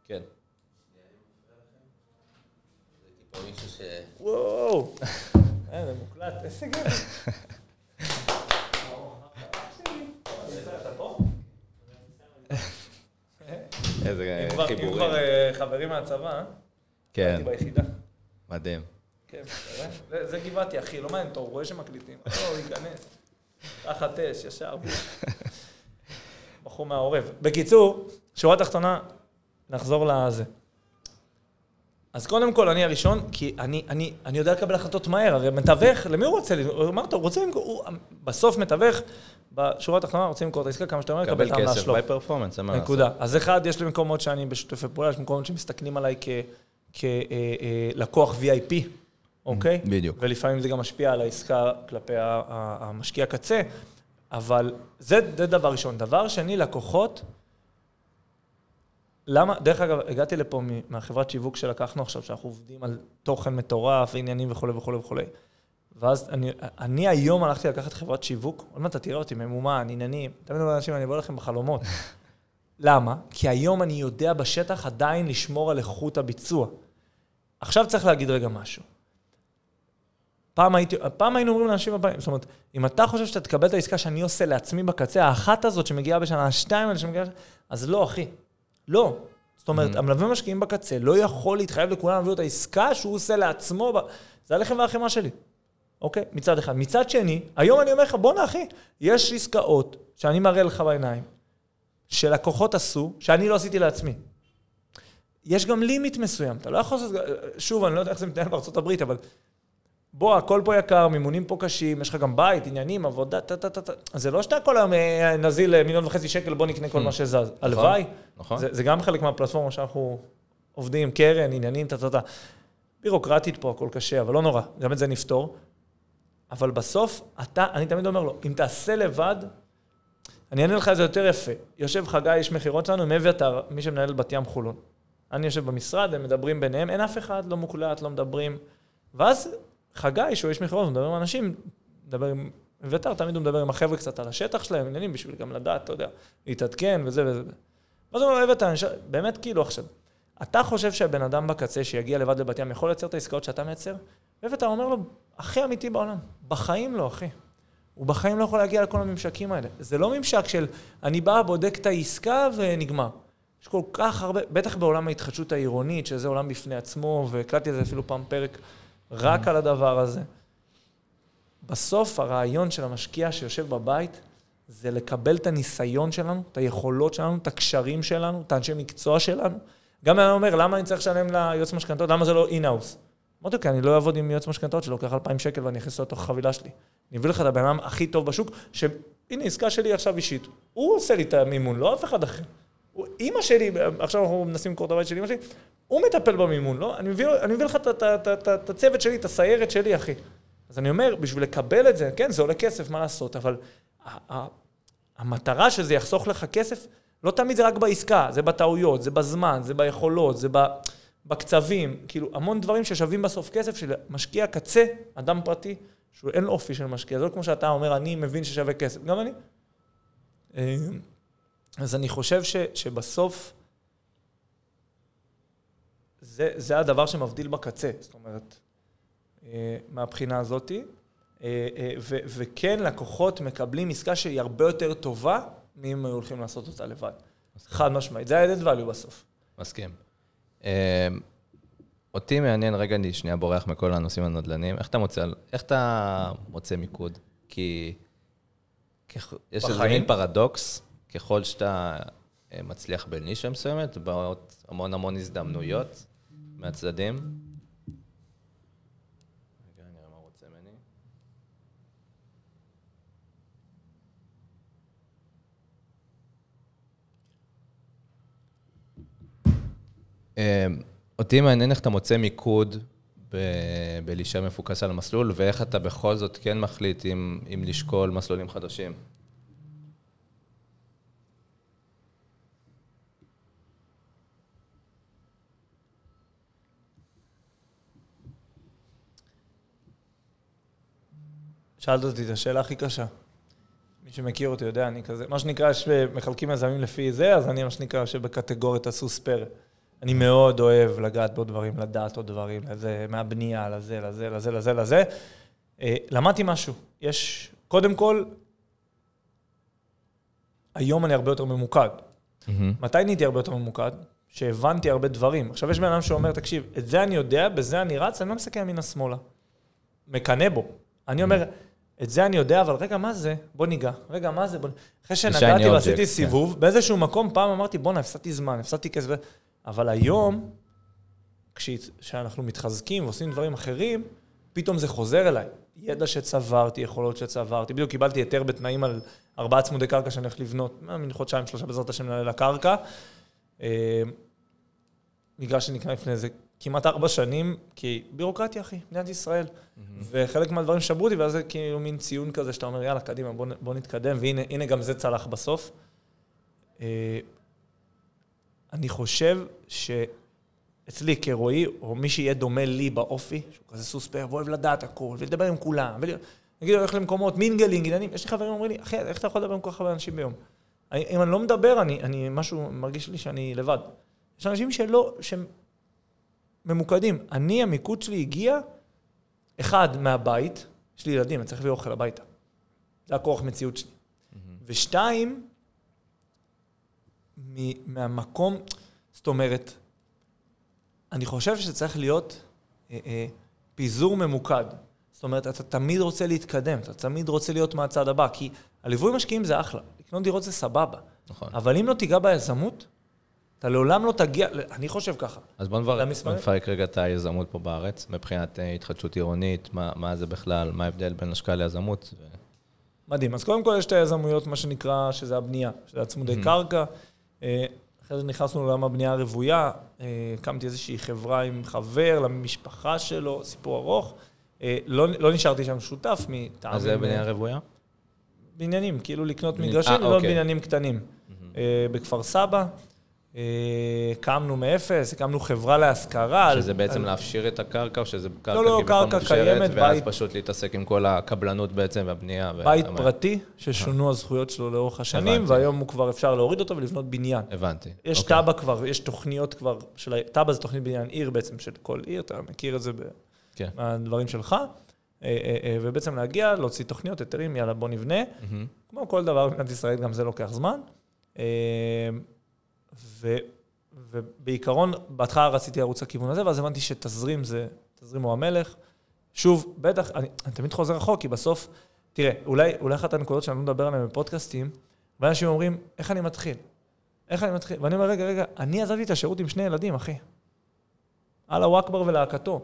Speaker 1: כן.
Speaker 2: וואו. אה, זה מוקלט, איזה גבר.
Speaker 1: איזה חיבורים.
Speaker 2: אם כבר אה, חברים מהצבא?
Speaker 1: כן.
Speaker 2: הייתי ביחידה.
Speaker 1: מדהים.
Speaker 2: כן, זה גבעתי, אחי, לא מעניין אותו, הוא רואה שמקליטים. לא, הוא ייכנס. תחת אש, ישר. בחור מהעורב. בקיצור, שורה תחתונה, נחזור לזה. אז קודם כל, אני הראשון, כי אני, אני, אני יודע לקבל החלטות מהר, הרי מתווך, למי הוא רוצה? הוא אמר, הוא רוצה למכור, הוא בסוף מתווך, בשורה התחתונה רוצה למכור את העסקה כמה שאתה אומר,
Speaker 1: לקבל את העמלה שלו. קבל כסף, ביי פרפורמנס, אין מה לעשות.
Speaker 2: נקודה. אז אחד, יש לי מקומות שאני בשיתופי פעולה, יש מקומות שמסתכלים עליי כלקוח VIP, אוקיי?
Speaker 1: בדיוק.
Speaker 2: ולפעמים זה גם משפיע על העסקה כלפי המשקיע קצה, אבל זה, זה דבר ראשון. דבר שני, לקוחות, למה, דרך אגב, הגעתי לפה מהחברת שיווק שלקחנו עכשיו, שאנחנו עובדים על תוכן מטורף, עניינים וכולי וכולי וכולי. ואז אני, אני היום הלכתי לקחת חברת שיווק, עוד מעט אתה תראה אותי ממומן, עניינים, תמיד אומר לאנשים, אני אבוא לכם בחלומות. למה? כי היום אני יודע בשטח עדיין לשמור על איכות הביצוע. עכשיו צריך להגיד רגע משהו. פעם, הייתי, פעם היינו אומרים לאנשים הבאים, זאת אומרת, אם אתה חושב שאתה תקבל את העסקה שאני עושה לעצמי בקצה, האחת הזאת שמגיעה בשנה, השתיים האלה שמגיעה, אז לא, אחי. לא. זאת אומרת, mm-hmm. המלווה משקיעים בקצה לא יכול להתחייב לכולם להביא את העסקה שהוא עושה לעצמו, ב... זה הלחם והחמאה שלי. אוקיי? מצד אחד. מצד שני, היום אני אומר לך, בואנה אחי, יש עסקאות שאני מראה לך בעיניים, שלקוחות עשו, שאני לא עשיתי לעצמי. יש גם לימיט מסוים, אתה לא יכול לעשות, שוב, אני לא יודע איך זה מתנהל בארצות הברית, אבל בוא, הכל פה יקר, מימונים פה קשים, יש לך גם בית, עניינים, עבודה, טה טה טה טה. זה לא שאתה כל היום אה, נזיל מיליון וחצי שקל, בוא נקנה כל mm. מה שזז. נכון, הלוואי. נכון. זה גם חלק מהפלטפורמה שאנחנו עובדים, קרן, עניינים, טה טה טה. בירוקרטית פה הכל קשה, אבל לא נורא, גם את זה נפתור. אבל בסוף, אתה, אני תמיד אומר לו, אם תעשה לבד, אני אענה לך את זה יותר יפה. יושב חגי, איש מכירות שלנו, עם אביתר, מי שמנהל בת ים חולון. אני יושב במשרד, הם מדברים ביניהם, אין אף אחד, לא מוקלט, לא מדברים. ואז חגי, שהוא איש מכירות, הוא מדבר עם אנשים, מדבר עם אביתר, תמיד הוא מדבר עם החבר'ה קצת על השטח שלהם, עניינים, בשביל גם לדעת, אתה יודע, להתעדכן וזה וזה. ואז הוא אומר, אביתר, באמת כאילו עכשיו, אתה חושב שהבן אדם בקצה שיגיע לבד לבת ים יכול לייצר את העסקאות שאתה מייצר? ואביתר אומר לו, הכי אמיתי בעולם, בחיים לא, אחי. הוא בחיים לא יכול להגיע לכל הממשקים האלה. זה לא ממשק של אני בא, בודק את העסקה ונגמר. יש כל כך הרבה, בטח בעולם ההתחדשות העירונית, שזה עולם בפני עצמו, והקלטתי על זה אפילו פעם פרק רק על הדבר הזה. בסוף הרעיון של המשקיע שיושב בבית זה לקבל את הניסיון שלנו, את היכולות שלנו, את הקשרים שלנו, את האנשי מקצוע שלנו. גם אני אומר, למה אני צריך לשלם ליועץ משכנתאות? למה זה לא אינהאוס? אמרתי, כי אני לא אעבוד עם יועץ משכנתאות שלוקח 2,000 שקל ואני אכניס אותו לתוך החבילה שלי. אני אביא לך את הבן אדם הכי טוב בשוק, שהנה, עסקה שלי עכשיו אישית. הוא עושה לי את המימון, לא אף אחד אחר. אימא שלי, עכשיו אנחנו מנסים למכור את הבית של אימא שלי, הוא מטפל במימון, לא? אני מביא, אני מביא לך את- הצוות שלי, את הסיירת שלי, אחי. אז אני אומר, בשביל לקבל את זה, כן, זה עולה כסף, מה לעשות, אבל המטרה שזה יחסוך לך כסף, לא תמיד זה רק בעסקה, זה בטעויות, זה בזמן, זה ביכולות, זה. בקצבים, כאילו המון דברים ששווים בסוף כסף של משקיע קצה, אדם פרטי, שהוא אין לו אופי של משקיע, זה לא כמו שאתה אומר, אני מבין ששווה כסף, גם אני. אה, אז אני חושב ש, שבסוף זה, זה הדבר שמבדיל בקצה, זאת אומרת, אה, מהבחינה הזאתי. אה, אה, ו- וכן, לקוחות מקבלים עסקה שהיא הרבה יותר טובה מאם היו הולכים לעשות אותה לבד. חד משמעית, זה ה-added value בסוף.
Speaker 1: מסכים. אותי מעניין, רגע, אני שנייה בורח מכל הנושאים הנדל"ניים, איך אתה מוצא, איך אתה מוצא מיקוד? כי יש איזה? מין פרדוקס, ככל שאתה מצליח בנישה מסוימת, באות המון המון הזדמנויות מהצדדים. רגע, נראה מה רוצה ממני. אה, אותי מעניין איך אתה מוצא מיקוד ב- בלהישאר מפוקס על המסלול, ואיך אתה בכל זאת כן מחליט אם, אם לשקול מסלולים חדשים.
Speaker 2: שאלת אותי את השאלה הכי קשה. מי שמכיר אותי יודע, אני כזה, מה שנקרא, יש, מחלקים יזמים לפי זה, אז אני מה שנקרא יושב בקטגוריית הסוס פרא. אני מאוד אוהב לגעת בעוד דברים, לדעת עוד דברים, לזה, מהבנייה, לזה, לזה, לזה, לזה, לזה. אה, למדתי משהו. יש, קודם כל, היום אני הרבה יותר ממוקד. מתי נהייתי הרבה יותר ממוקד? שהבנתי הרבה דברים. עכשיו, יש בן אדם שאומר, תקשיב, את זה אני יודע, בזה אני רץ, אני לא מסתכל ימינה-שמאלה. מקנא בו. אני אומר, את זה אני יודע, אבל רגע, מה זה? בוא ניגע. רגע, מה זה? בוא... אחרי שנגעתי ועשיתי. סיבוב, באיזשהו מקום פעם אמרתי, בואנה, הפסדתי זמן, הפסדתי כסף. אבל היום, כשאנחנו מתחזקים ועושים דברים אחרים, פתאום זה חוזר אליי. ידע שצברתי, יכולות שצברתי. בדיוק קיבלתי היתר בתנאים על ארבעה צמודי קרקע שאני הולך לבנות, מה, מין חודשיים, שלושה בעזרת השם לקרקע. אה, מגרש שנקנה לפני איזה כמעט ארבע שנים, כי בירוקרטיה, אחי, מדינת ישראל. וחלק מהדברים שברו אותי, ואז זה כאילו מין ציון כזה, שאתה אומר, יאללה, קדימה, בוא, בוא נתקדם, והנה הנה גם זה צלח בסוף. אה, אני חושב שאצלי כרועי, או מי שיהיה דומה לי באופי, שהוא כזה סוס פרא, ואוהב לדעת הכל, ולדבר עם כולם, ונגיד, הולך למקומות, mingling, עניינים, יש לי חברים אומרים לי, אחי, איך אתה יכול לדבר עם כל כך הרבה אנשים ביום? אני, אם אני לא מדבר, אני, אני משהו, מרגיש לי שאני לבד. יש אנשים שלא, שהם ממוקדים. אני, המיקוד שלי הגיע, אחד, מהבית, יש לי ילדים, אני צריך להביא אוכל הביתה. זה הכוח מציאות שלי. ושתיים, מ- מהמקום, זאת אומרת, אני חושב שצריך להיות אה, אה, פיזור ממוקד. זאת אומרת, אתה תמיד רוצה להתקדם, אתה תמיד רוצה להיות מהצד הבא, כי הליווי משקיעים זה אחלה, לקנות דירות זה סבבה.
Speaker 1: נכון.
Speaker 2: אבל אם לא תיגע ביזמות, אתה לעולם לא תגיע, אני חושב ככה.
Speaker 1: אז בוא נפרק רגע את היזמות פה בארץ, מבחינת אה, התחדשות עירונית, מה, מה זה בכלל, מה ההבדל בין השקעה ליזמות. ו...
Speaker 2: מדהים. אז קודם כל יש את היזמויות, מה שנקרא, שזה הבנייה, שזה הצמודי קרקע. אה, אחרי זה נכנסנו לעולם הבנייה הרוויה, אה, הקמתי איזושהי חברה עם חבר, למשפחה שלו, סיפור ארוך. לא, לא נשארתי שם שותף מטעמים...
Speaker 1: אז זה בנייה רוויה?
Speaker 2: בניינים, כאילו לקנות
Speaker 1: בניין-
Speaker 2: מגרשים, לבנות
Speaker 1: אוקיי.
Speaker 2: בניינים קטנים. אה, בכפר סבא, קמנו מאפס, הקמנו חברה להשכרה. על-
Speaker 1: שזה בעצם
Speaker 2: על-
Speaker 1: להפשיר את הקרקע, או שזה קרקע
Speaker 2: לא, לא,
Speaker 1: כביכול
Speaker 2: קרקע קיימת,
Speaker 1: ואז
Speaker 2: בית-
Speaker 1: פשוט להתעסק עם כל הקבלנות בעצם והבנייה.
Speaker 2: בית
Speaker 1: וה-
Speaker 2: פרטי, ששונו הזכויות שלו לאורך השנים,
Speaker 1: הבנתי.
Speaker 2: והיום הוא כבר אפשר להוריד אותו ולבנות בניין.
Speaker 1: הבנתי.
Speaker 2: יש
Speaker 1: אוקיי.
Speaker 2: תב"ע כבר, יש תוכניות כבר, של תב"ע זה תוכנית בניין עיר בעצם, של כל עיר, אתה מכיר את זה
Speaker 1: כן.
Speaker 2: מהדברים שלך. אה, אה, אה, ובעצם להגיע, להוציא תוכניות, היתרים, יאללה, בוא נבנה.
Speaker 1: מהמם.
Speaker 2: כמו כל דבר במדינת ישראל, גם זה לוקח זמן. ו, ובעיקרון, בהתחלה רציתי לרוץ לכיוון הזה, ואז הבנתי שתזרים זה, תזרים הוא המלך. שוב, בטח, אני, אני תמיד חוזר רחוק, כי בסוף, תראה, אולי, אולי אחת הנקודות שאני לא מדבר עליהן בפודקאסטים, ואנשים אומרים, איך אני מתחיל? איך אני מתחיל? ואני אומר, רגע, רגע, אני עזבתי את השירות עם שני ילדים, אחי. אללה אכבר ולהקתו.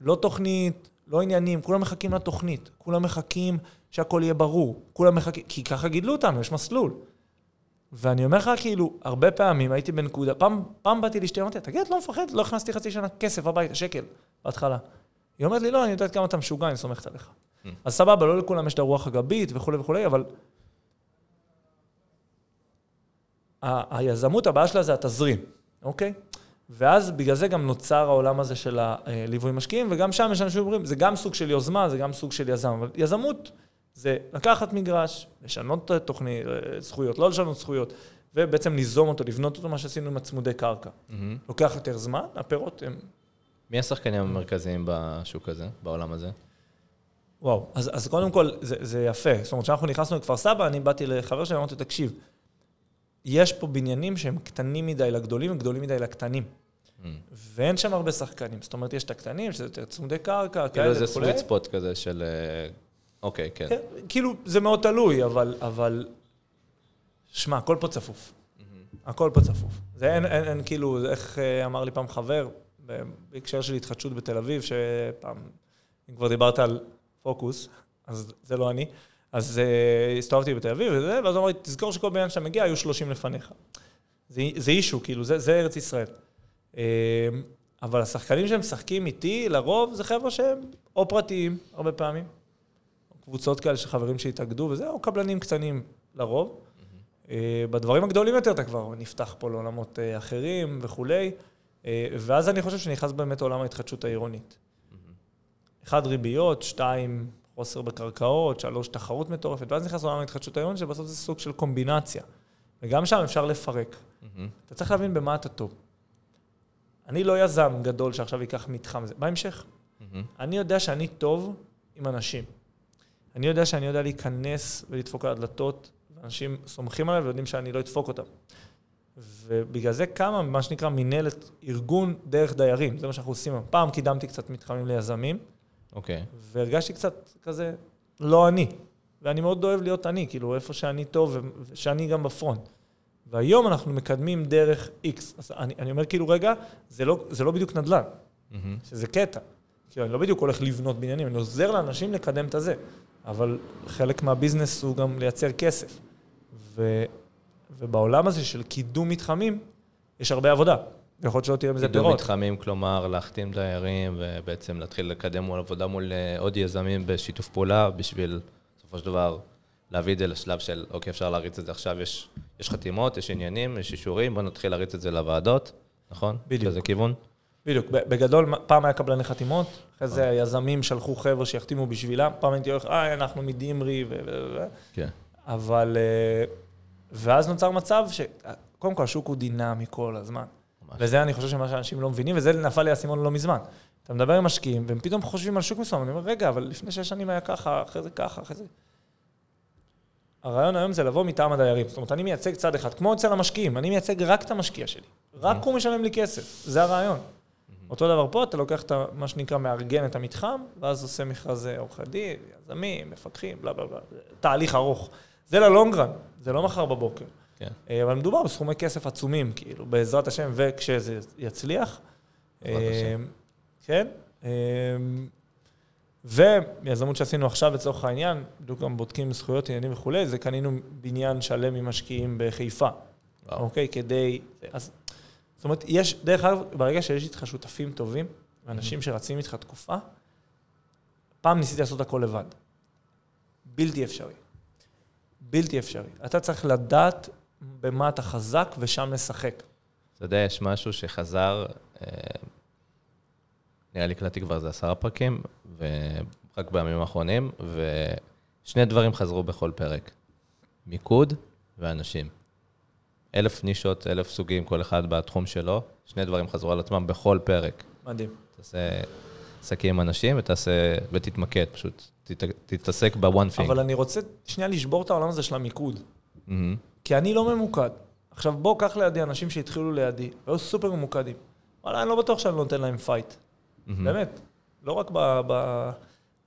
Speaker 2: לא תוכנית, לא עניינים, כולם מחכים לתוכנית. כולם מחכים שהכל יהיה ברור. כולם מחכים, כי ככה גידלו אותנו, יש מסלול. ואני אומר לך, כאילו, הרבה פעמים הייתי בנקודה, פעם, פעם באתי לאשתי, אמרתי, תגיד, את לא מפחד? לא הכנסתי חצי שנה כסף הביתה, שקל, בהתחלה. היא אומרת לי, לא, אני יודעת כמה אתה משוגע, אני סומכת עליך. אז סבבה, לא לכולם יש את הרוח הגבית וכולי וכולי, אבל... ה- היזמות, הבעיה שלה זה התזרים, אוקיי? ואז בגלל זה גם נוצר העולם הזה של הליווי משקיעים, וגם שם יש אנשים שאומרים, זה גם סוג של יוזמה, זה גם סוג של יזם. אבל יזמות זה לקחת מגרש, לשנות את התוכנית, זכויות, לא לשנות זכויות, ובעצם ליזום אותו, לבנות אותו, מה שעשינו עם הצמודי קרקע.
Speaker 1: מהמם.
Speaker 2: לוקח יותר זמן, הפירות הם...
Speaker 1: מי השחקנים המרכזיים בשוק הזה, בעולם הזה?
Speaker 2: וואו, אז, אז קודם כל, זה, זה יפה. זאת אומרת, כשאנחנו נכנסנו לכפר סבא, אני באתי לחבר שלי, אמרתי, תקשיב, יש פה בניינים שהם קטנים מדי לגדולים וגדולים מדי לקטנים.
Speaker 1: מהמם.
Speaker 2: ואין שם הרבה שחקנים. זאת אומרת, יש את הקטנים, שזה יותר צמודי קרקע,
Speaker 1: כאילו
Speaker 2: כאלה
Speaker 1: זה
Speaker 2: וכולי.
Speaker 1: סוויט ספוט כזה של... אוקיי, כן.
Speaker 2: כן, כאילו, זה מאוד תלוי, אבל... אבל... שמע, הכל פה צפוף. הכל פה צפוף. זה אין, אין, אין כאילו, איך אה, אמר לי פעם חבר, בהקשר של התחדשות בתל אביב, שפעם, אם כבר דיברת על פוקוס, אז זה לא אני, אז uh, הסתובבתי בתל אביב וזה, ואז הוא אמר לי, תזכור שכל בניין שאתה מגיע, היו 30 לפניך. זה, זה אישו, כאילו, זה, זה ארץ ישראל. אה, אבל השחקנים שהם משחקים איתי, לרוב, זה חבר'ה שהם או פרטיים, הרבה פעמים, קבוצות כאלה של חברים שהתאגדו וזה, או קבלנים קטנים לרוב. אה, בדברים הגדולים יותר אתה כבר נפתח פה לעולמות אה, אחרים וכולי, אה, ואז אני חושב שנכנס באמת עולם ההתחדשות העירונית. אחד, ריביות, שתיים, חוסר בקרקעות, שלוש, תחרות מטורפת, ואז נכנס עולם ההתחדשות העירונית, שבסוף זה סוג של קומבינציה. וגם שם אפשר לפרק. אתה צריך להבין במה אתה טוב. אני לא יזם גדול שעכשיו ייקח מתחם זה. בהמשך. אני יודע שאני טוב עם אנשים. אני יודע שאני יודע להיכנס ולדפוק על הדלתות, ואנשים סומכים עליי ויודעים שאני לא אדפוק אותם. ובגלל זה קמה מה שנקרא מינהלת ארגון דרך דיירים, זה מה שאנחנו עושים. פעם קידמתי קצת מתחמים ליזמים,
Speaker 1: אוקיי.
Speaker 2: והרגשתי קצת כזה, לא אני. ואני מאוד אוהב להיות אני, כאילו, איפה שאני טוב, ושאני גם בפרונט. והיום אנחנו מקדמים דרך X. אז אני, אני אומר כאילו, רגע, זה לא, זה לא בדיוק נדל"ן,
Speaker 1: מהמם.
Speaker 2: שזה קטע. כאילו, אני לא בדיוק הולך לבנות בניינים, אני עוזר לאנשים לקדם את הזה. אבל חלק מהביזנס הוא גם לייצר כסף. ו, ובעולם הזה של קידום מתחמים, יש הרבה עבודה. יכול להיות שלא תראה מזה
Speaker 1: קידום
Speaker 2: פירות.
Speaker 1: מתחמים, כלומר, להחתים דיירים ובעצם להתחיל לקדם מול עבודה מול אה, עוד יזמים בשיתוף פעולה, בשביל בסופו של דבר להביא את זה לשלב של, אוקיי, אפשר להריץ את זה עכשיו, יש, יש חתימות, יש עניינים, יש אישורים, בואו נתחיל להריץ את זה לוועדות, נכון?
Speaker 2: בדיוק.
Speaker 1: באיזה כיוון?
Speaker 2: בדיוק, בגדול, פעם היה קבלני חתימות, אחרי זה היזמים שלחו חבר'ה שיחתימו בשבילם, פעם הייתי הולך, אה, אנחנו מדימרי, ו...
Speaker 1: כן.
Speaker 2: אבל... אה, ואז נוצר מצב ש... קודם כל, השוק הוא דינמי כל הזמן.
Speaker 1: ממש.
Speaker 2: וזה אני חושב שמה שאנשים לא מבינים, וזה נפל לי האסימון לא מזמן. אתה מדבר עם משקיעים, והם פתאום חושבים על שוק מסוים, אני אומר, רגע, אבל לפני שש שנים היה ככה, אחרי זה ככה, אחרי זה... הרעיון היום זה לבוא מטעם הדיירים. זאת אומרת, אני מייצג צד אחד, כמו אצל המשקיעים, אני מייצג רק את המשקיע שלי. רק הוא משלם לי כסף, זה הרעיון. אותו דבר פה, אתה לוקח את מה שנקרא, מארגן את המתחם, ואז עושה מכרזי עורכי דין, יזמים, מפקחים, בלה בלה בלה. תהליך ארוך. זה ללונגרן, זה לא מחר בבוקר.
Speaker 1: כן.
Speaker 2: אה, אבל מדובר בסכומי כסף עצומים, כאילו, בעזרת השם, וכשזה יצליח.
Speaker 1: בעזרת השם.
Speaker 2: אה, כן. אה, ויזמות שעשינו עכשיו לצורך העניין, בדיוק גם בודקים זכויות עניינים וכולי, זה קנינו בניין שלם עם משקיעים בחיפה,
Speaker 1: וואו.
Speaker 2: אוקיי? כדי... אז, זאת אומרת, יש, דרך אגב, ברגע שיש איתך שותפים טובים, ואנשים שרצים איתך תקופה, פעם ניסיתי לעשות הכל לבד. בלתי אפשרי. בלתי אפשרי. אתה צריך לדעת במה אתה חזק ושם לשחק.
Speaker 1: אתה יודע, יש משהו שחזר, אה, נראה לי הקלטתי כבר איזה עשרה פרקים, ורק בימים האחרונים, ושני דברים חזרו בכל פרק. מיקוד ואנשים. אלף נישות, אלף סוגים, כל אחד בתחום שלו, שני דברים חזרו על עצמם בכל פרק.
Speaker 2: מדהים.
Speaker 1: תעשה עסקים עם אנשים ותעשה, ותתמקד, פשוט תת, תתעסק ב-one thing.
Speaker 2: אבל אני רוצה שנייה לשבור את העולם הזה של המיקוד.
Speaker 1: מהמם.
Speaker 2: כי אני לא ממוקד. עכשיו, בוא, קח לידי אנשים שהתחילו לידי, והיו סופר ממוקדים. וואלה, אני לא בטוח שאני נותן להם פייט. באמת. לא רק ב... ב...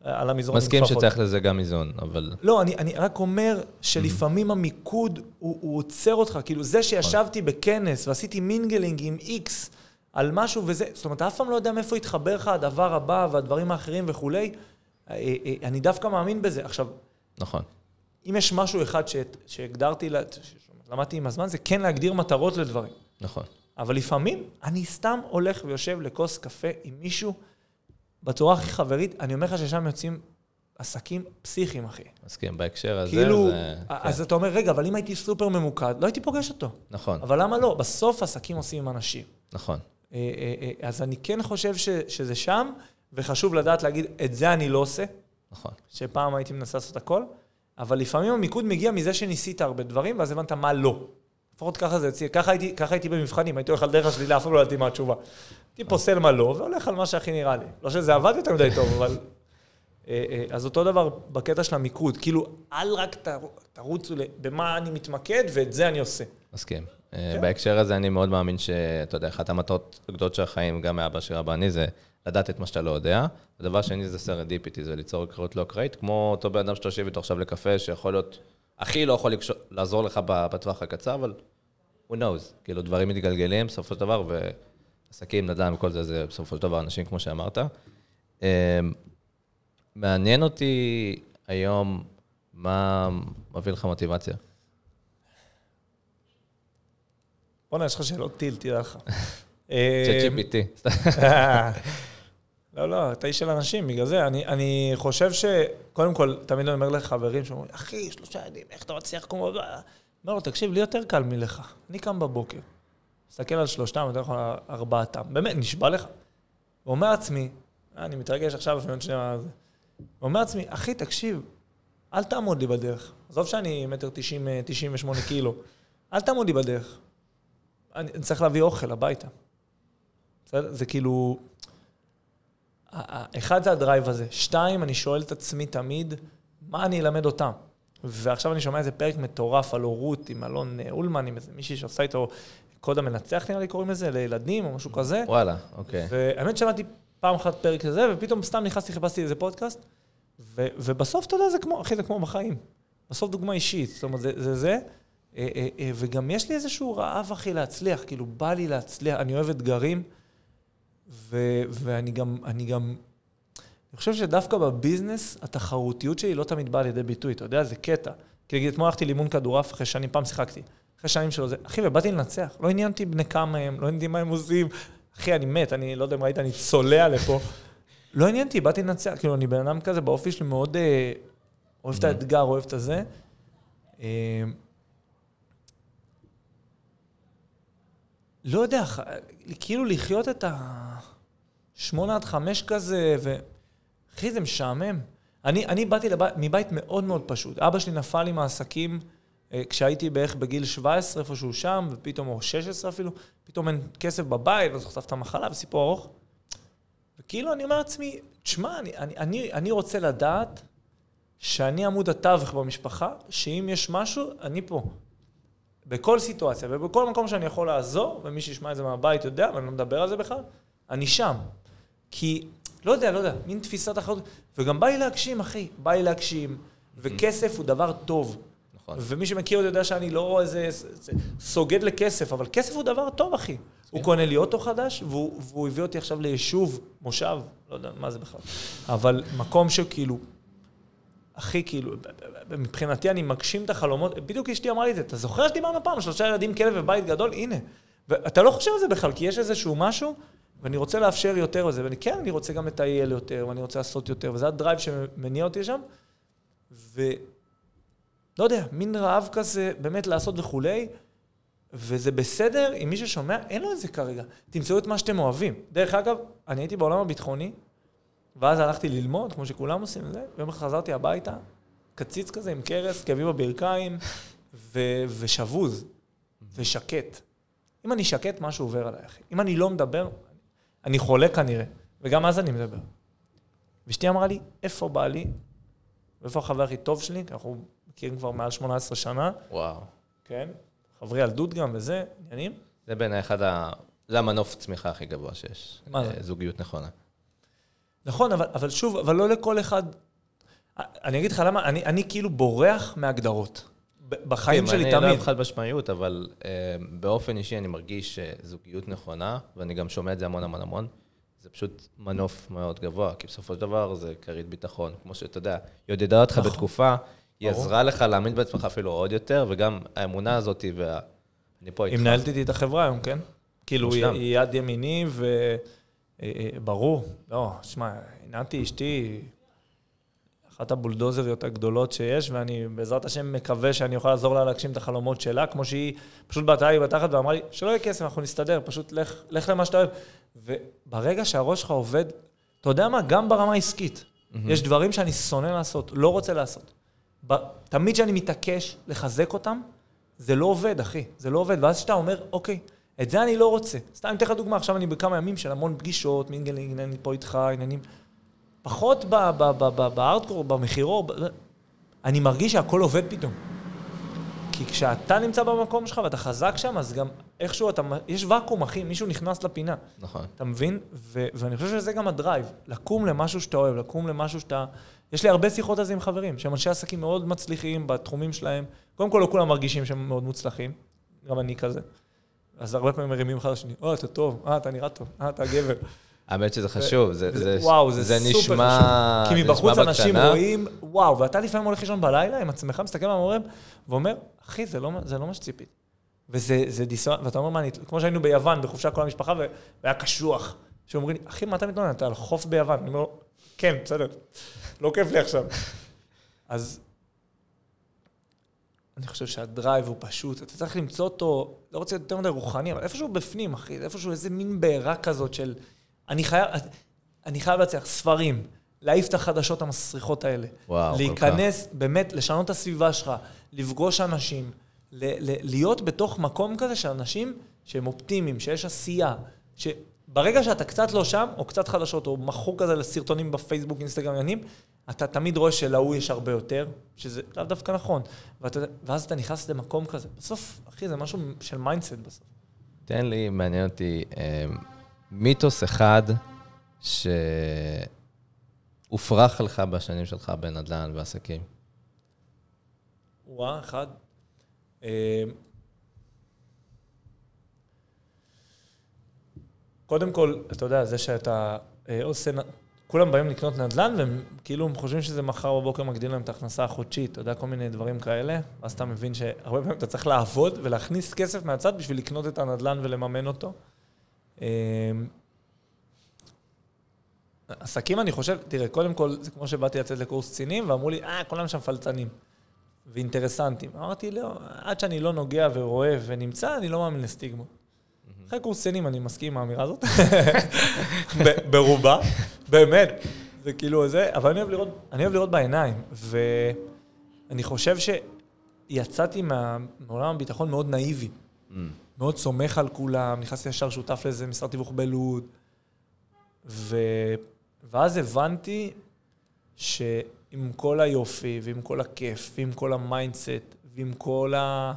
Speaker 2: על המזרונים
Speaker 1: מסכים. שצריך לזה גם איזון, אבל...
Speaker 2: לא, אני, אני רק אומר שלפעמים המיקוד, הוא, הוא עוצר אותך. כאילו, זה שישבתי בכנס ועשיתי mingling עם איקס על משהו וזה, זאת אומרת, אתה אף פעם לא יודע מאיפה יתחבר לך הדבר הבא והדברים האחרים וכולי. אה, אה, אני דווקא מאמין בזה. עכשיו,
Speaker 1: נכון.
Speaker 2: אם יש משהו אחד ש, שהגדרתי, למדתי עם הזמן, זה כן להגדיר מטרות לדברים.
Speaker 1: נכון.
Speaker 2: אבל לפעמים אני סתם הולך ויושב לכוס קפה עם מישהו בצורה הכי חברית, אני אומר לך ששם יוצאים עסקים פסיכיים, אחי.
Speaker 1: מסכים, בהקשר הזה
Speaker 2: כאילו,
Speaker 1: זה...
Speaker 2: אז
Speaker 1: כן.
Speaker 2: אתה אומר, רגע, אבל אם הייתי סופר ממוקד, לא הייתי פוגש אותו.
Speaker 1: נכון,
Speaker 2: אבל למה לא? בסוף עסקים עושים עם אנשים.
Speaker 1: נכון.
Speaker 2: אה, אה, אה, אז אני כן חושב ש, שזה שם, וחשוב לדעת להגיד, את זה אני לא עושה,
Speaker 1: נכון.
Speaker 2: שפעם הייתי מנסה לעשות הכל, אבל לפעמים המיקוד מגיע מזה שניסית הרבה דברים, ואז הבנת מה לא. לפחות ככה זה אצלי, ככה הייתי, ככה הייתי במבחנים, הייתי הולך על דרך השלילה, אף פעם לא ידעתי מה התשובה. הייתי פוסל מה לא, והולך על מה שהכי נראה לי. לא שזה עבד יותר מדי טוב, אבל... אה, אה, אז אותו דבר בקטע של המיקוד, כאילו, אל רק תר- תרוצו במה אני מתמקד, ואת זה אני עושה.
Speaker 1: מסכים.
Speaker 2: כן.
Speaker 1: אה, בהקשר הזה אני מאוד מאמין שאתה יודע, אחת המטרות הגדולות של החיים, גם מאבא של אבא אני, זה לדעת את מה שאתה לא יודע. הדבר השני זה serendipity, זה ליצור אקראיות לא אקראית, כמו אותו בן אדם שאתה יושב איתו עכשיו לקפה, שיכול להיות, הכי לא יכול לקשור- לעזור לך בטווח הקצר, אבל who knows, כאילו דברים מתגלגלים בסופו של דבר, ועסקים, נדל"ן וכל זה, זה בסופו של דבר אנשים, כמו שאמרת. אה, מעניין אותי היום, מה מביא לך מוטיבציה?
Speaker 2: בוא'נה, יש לך שאלות טיל, תדע לך.
Speaker 1: צ'אט
Speaker 2: אה,
Speaker 1: GPT.
Speaker 2: לא, לא, אתה איש של אנשים, בגלל זה. אני, אני חושב ש... קודם כל, תמיד אני אומר לחברים שאומרים, אחי, שלושה ילדים, איך אתה מצליח כמו... אומר לו, תקשיב, לי יותר קל מלך. אני קם בבוקר, מסתכל על שלושתם, נכון על ארבעתם. באמת, נשבע לך. ואומר לעצמי, אה, אני מתרגש עכשיו עוד שנייה. ואומר לעצמי, אחי, תקשיב, אל תעמוד לי בדרך. עזוב שאני מטר תשעים, אה, תשעים ושמונה קילו. אל תעמוד לי בדרך. אני צריך להביא אוכל הביתה. בסדר? זה כאילו... אחד זה הדרייב הזה. שתיים, אני שואל את עצמי תמיד, מה אני אלמד אותם? ועכשיו אני שומע איזה פרק מטורף על הורות עם אלון אולמן, עם איזה מישהי שעושה איתו קוד המנצח, נראה לי קוראים לזה, לילדים או משהו כזה.
Speaker 1: וואלה, אוקיי.
Speaker 2: והאמת שמעתי פעם אחת פרק כזה, ופתאום סתם נכנסתי, חיפשתי איזה פודקאסט, ו- ובסוף, אתה יודע, זה כמו, אחי, זה כמו בחיים. בסוף דוגמה אישית, זאת אומרת, זה זה. זה. אה, אה, אה, וגם יש לי איזשהו רעב, אחי, להצליח, כאילו, בא לי להצליח, אני אוהב אתגרים, ו- ואני גם, אני גם, אני חושב שדווקא בביזנס, התחרותיות שלי לא תמיד באה לידי ביטוי, אתה יודע, זה קטע. כי נגיד, אתמול הלכתי לאימון כדורעף אחרי שנים, פעם שיחקתי. אחרי שנים שלו זה, אחי, ובאתי לנצח. לא עניין אותי בני כמה הם, לא עניין מה הם עושים. אחי, אני מת, אני לא יודע אם ראית, אני צולע לפה. לא עניין אותי, באתי לנצח. כאילו, אני בן אדם כזה, באופי שלי מאוד אה, אוהב את האתגר, אוהב את הזה. אה, לא יודע, כאילו לחיות את השמונה עד חמש כזה, ו... אחי, זה משעמם. אני, אני באתי לבית, מבית מאוד מאוד פשוט. אבא שלי נפל עם העסקים אה, כשהייתי בערך בגיל 17, איפשהו שם, ופתאום, או 16 אפילו, פתאום אין כסף בבית, ואז חטפת מחלה, וסיפור ארוך. וכאילו, אני אומר לעצמי, תשמע, אני, אני, אני, אני רוצה לדעת שאני עמוד התווך במשפחה, שאם יש משהו, אני פה. בכל סיטואציה, ובכל מקום שאני יכול לעזור, ומי שישמע את זה מהבית יודע, ואני לא מדבר על זה בכלל, אני שם. כי, לא יודע, לא יודע, מין תפיסת אחריות, וגם בא לי להגשים, אחי, בא לי להגשים, וכסף הוא דבר טוב.
Speaker 1: נכון.
Speaker 2: ומי שמכיר אותי יודע שאני לא איזה איזה סוגד לכסף, אבל כסף הוא דבר טוב, אחי. הוא קונה לי אוטו חדש, והוא, והוא הביא אותי עכשיו ליישוב, מושב, לא יודע מה זה בכלל. אבל מקום שכאילו, הכי כאילו, מבחינתי אני מגשים את החלומות, בדיוק אשתי אמרה לי את זה, אתה זוכר שדיברנו פעם, שלושה ילדים, כלב ובית גדול? הנה. ואתה לא חושב על זה בכלל, כי יש איזשהו משהו, ואני רוצה לאפשר יותר לזה, ואני כן, אני רוצה גם לטייל יותר, ואני רוצה לעשות יותר, וזה הדרייב שמניע אותי שם, ולא יודע, מין רעב כזה, באמת לעשות וכולי, וזה בסדר אם מי ששומע, אין לו את זה כרגע. תמצאו את מה שאתם אוהבים. דרך אגב, אני הייתי בעולם הביטחוני, ואז הלכתי ללמוד, כמו שכולם עושים זה, ויום אחד חזרתי הביתה, קציץ כזה עם קרס, כאבים בברכיים, ו- ושבוז, ושקט. אם אני שקט, משהו עובר עליי, אחי. אם אני לא מדבר, אני חולה כנראה, וגם אז אני מדבר. ואשתי אמרה לי, איפה בא לי? ואיפה החבר הכי טוב שלי? כי אנחנו מכירים כבר מעל 18 שנה,
Speaker 1: וואו.
Speaker 2: כן? חברי ילדות גם וזה, עניינים.
Speaker 1: זה בעיניי אחד ה... זה המנוף צמיחה הכי גבוה שיש.
Speaker 2: מה זה?
Speaker 1: אה, זוגיות נכונה.
Speaker 2: נכון, אבל, אבל שוב, אבל לא לכל אחד... אני אגיד לך למה, אני, אני כאילו בורח מהגדרות. בחיים שלי
Speaker 1: אני לא
Speaker 2: תמיד.
Speaker 1: אוהב חד משמעיות, אבל אה, באופן אישי אני מרגיש שזוגיות נכונה, ואני גם שומע את זה המון המון המון. זה פשוט מנוף מאוד גבוה, כי בסופו של דבר זה כרית ביטחון. כמו שאתה יודע, היא עודדה אותך
Speaker 2: נכון.
Speaker 1: בתקופה, היא
Speaker 2: ברור.
Speaker 1: עזרה לך להאמין בעצמך אפילו עוד יותר, וגם האמונה הזאת, ואני פה
Speaker 2: היא
Speaker 1: איתך.
Speaker 2: מנהלת איתי את החברה היום, כן? כאילו, היא. היא יד ימיני, וברור. לא, שמע, עינתי אשתי, אחת הבולדוזריות הגדולות שיש, ואני בעזרת השם מקווה שאני אוכל לעזור לה להגשים את החלומות שלה, כמו שהיא פשוט בעטה לי בתחת ואמרה לי, שלא יהיה כסף, אנחנו נסתדר, פשוט לך, לך למה שאתה אוהב. וברגע שהראש שלך עובד, אתה יודע מה? גם ברמה העסקית. יש דברים שאני שונא לעשות, לא רוצה לעשות. ב- תמיד כשאני מתעקש לחזק אותם, זה לא עובד, אחי. זה לא עובד. ואז כשאתה אומר, אוקיי, את זה אני לא רוצה. סתם, אני אתן לך דוגמה, עכשיו אני בכמה ימים של המון פגישות, mingling, עניינים פה איתך, עניינים... פחות ב-hardcore, במכירות, ב- אני מרגיש שהכל עובד פתאום. כי כשאתה נמצא במקום שלך ואתה חזק שם, אז גם איכשהו אתה... יש ואקום, אחי, מישהו נכנס לפינה.
Speaker 1: נכון.
Speaker 2: אתה מבין? ו- ואני חושב שזה גם הדרייב, לקום למשהו שאתה אוהב, לקום למשהו שאתה... יש לי הרבה שיחות על זה עם חברים, שהם אנשי עסקים מאוד מצליחים בתחומים שלהם. קודם כל, לא כולם מרגישים שהם מאוד מוצלחים, גם אני כזה. אז הרבה פעמים מרימים אחד לשני, או, אתה טוב, אה, אתה נראה טוב, אה, אתה גבר.
Speaker 1: האמת שזה חשוב, זה,
Speaker 2: וזה-
Speaker 1: זה,
Speaker 2: וואו, זה,
Speaker 1: זה
Speaker 2: סופר
Speaker 1: נשמע,
Speaker 2: חשוב. כי
Speaker 1: זה
Speaker 2: מבחוץ אנשים
Speaker 1: בקטנה.
Speaker 2: רואים, וואו, ואתה לפעמים הולך לישון בלילה עם עצמך, מסתכל במורה, ואומר, אחי, זה לא, זה לא מה שציפיתי. וזה זה דיסון, ואתה אומר, מה, אני, כמו שהיינו ביוון, בחופשה כל המשפחה, והיה קשוח. שאומרים לי, אחי, מה אתה מתלונן? אתה על חוף ביוון. אני אומר לו, כן, בסדר, לא כיף לי עכשיו. אז אני חושב שהדרייב הוא פשוט, אתה צריך למצוא אותו, לא רוצה יותר מדי רוחני, אבל איפשהו בפנים, אחי, זה איפשהו איזה מין בעירה כזאת של... אני חייב, אני חייב להצליח, ספרים, להעיף את החדשות המסריחות האלה.
Speaker 1: וואו, כל
Speaker 2: להיכנס, באמת, לשנות את הסביבה שלך, לפגוש אנשים, ל- ל- להיות בתוך מקום כזה של אנשים שהם אופטימיים, שיש עשייה, שברגע שאתה קצת לא שם, או קצת חדשות, או מכור כזה לסרטונים בפייסבוק, אינסטגרם, עניינים, אתה תמיד רואה שלההוא יש הרבה יותר, שזה לאו דווקא נכון. ואתה, ואז אתה נכנס למקום כזה. בסוף, אחי, זה משהו של mindset בסוף.
Speaker 1: תן לי, מעניין אותי, אה, מיתוס אחד שהופרך לך בשנים שלך בנדל"ן ועסקים.
Speaker 2: וואה, אחד. קודם כל, אתה יודע, זה שאתה אה, עושה, כולם באים לקנות נדל"ן, והם כאילו חושבים שזה מחר בבוקר מגדיל להם את ההכנסה החודשית, אתה יודע, כל מיני דברים כאלה, ואז אתה מבין שהרבה פעמים אתה צריך לעבוד ולהכניס כסף מהצד בשביל לקנות את הנדל"ן ולממן אותו. אה, עסקים, אני חושב, תראה, קודם כל, זה כמו שבאתי לצאת לקורס קצינים, ואמרו לי, אה, כולם שם פלצנים. ואינטרסנטים. אמרתי, לא, עד שאני לא נוגע ורואה ונמצא, אני לא מאמין לסטיגמות. אחרי קורס קצינים אני מסכים עם האמירה הזאת, ברובה, באמת, זה כאילו זה, אבל אני אוהב לראות, אני אוהב לראות בעיניים, ואני חושב שיצאתי מה, מעולם הביטחון מאוד נאיבי,
Speaker 1: מממ.
Speaker 2: מאוד סומך על כולם, נכנסתי ישר שותף לאיזה משרד תיווך בלוד, ו... ואז הבנתי שעם כל היופי, ועם כל הכיף, ועם כל ה mindset, ועם כל ה...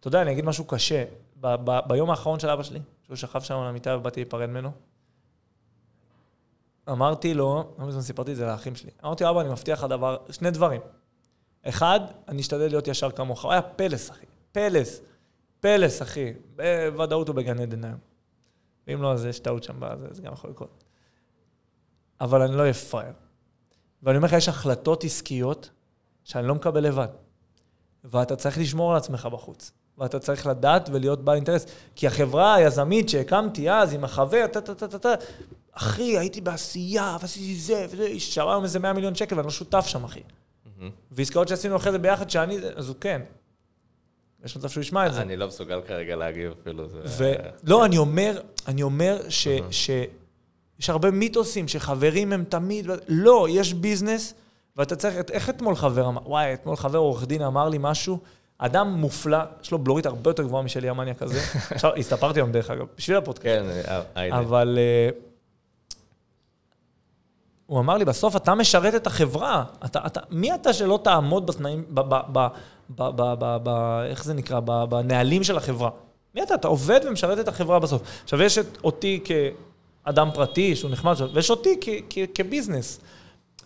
Speaker 2: אתה יודע, אני אגיד משהו קשה. ב- ב- ביום האחרון של אבא שלי, שהוא שכב שם על המיטה ובאתי להיפרד ממנו, אמרתי לו, לא מזמן סיפרתי את זה לאחים שלי, אמרתי לו, אבא, אני מבטיח לך דבר, שני דברים. אחד, אני אשתדל להיות ישר כמוך. הוא היה פלס, אחי. פלס. פלס, אחי. בוודאות הוא בגן עדן היום. ואם לא, אז יש טעות שם, זה גם יכול לקרות. אבל אני לא אהיה פראייר. ואני אומר לך, יש החלטות עסקיות שאני לא מקבל לבד. ואתה צריך לשמור על עצמך בחוץ. ואתה צריך לדעת ולהיות בעל אינטרס. כי החברה היזמית שהקמתי אז עם החבר, טה טה טה טה טה, אחי, הייתי בעשייה, ועשיתי זה וזה, שמע היום איזה 100 מיליון שקל ואני לא שותף שם, אחי. ועסקאות שעשינו אחרי זה ביחד, שאני, אז הוא כן. יש מצב שהוא ישמע את זה.
Speaker 1: אני לא מסוגל כרגע להגיב אפילו.
Speaker 2: ולא, אני אומר, אני אומר ש, ש, יש הרבה מיתוסים שחברים הם תמיד, לא, יש ביזנס, ואתה צריך, איך אתמול חבר אמר, וואי, אתמול חבר עורך דין אמר לי משהו, אדם מופלא, יש לו בלורית הרבה יותר גבוהה משלי, המאניה כזה. עכשיו, הסתפרתי היום דרך אגב, בשביל הפודקאסט.
Speaker 1: כן, אה, היידה.
Speaker 2: אבל אה, הוא אמר לי, בסוף אתה משרת את החברה. אתה, אתה, מי אתה שלא תעמוד בתנאים, ב, ב, ב, ב, ב, ב, ב, איך זה נקרא? ב, בנהלים של החברה. מי אתה? אתה עובד ומשרת את החברה בסוף. עכשיו, יש את אותי כאדם פרטי, שהוא נחמד, ויש אותי כ, כ, כביזנס.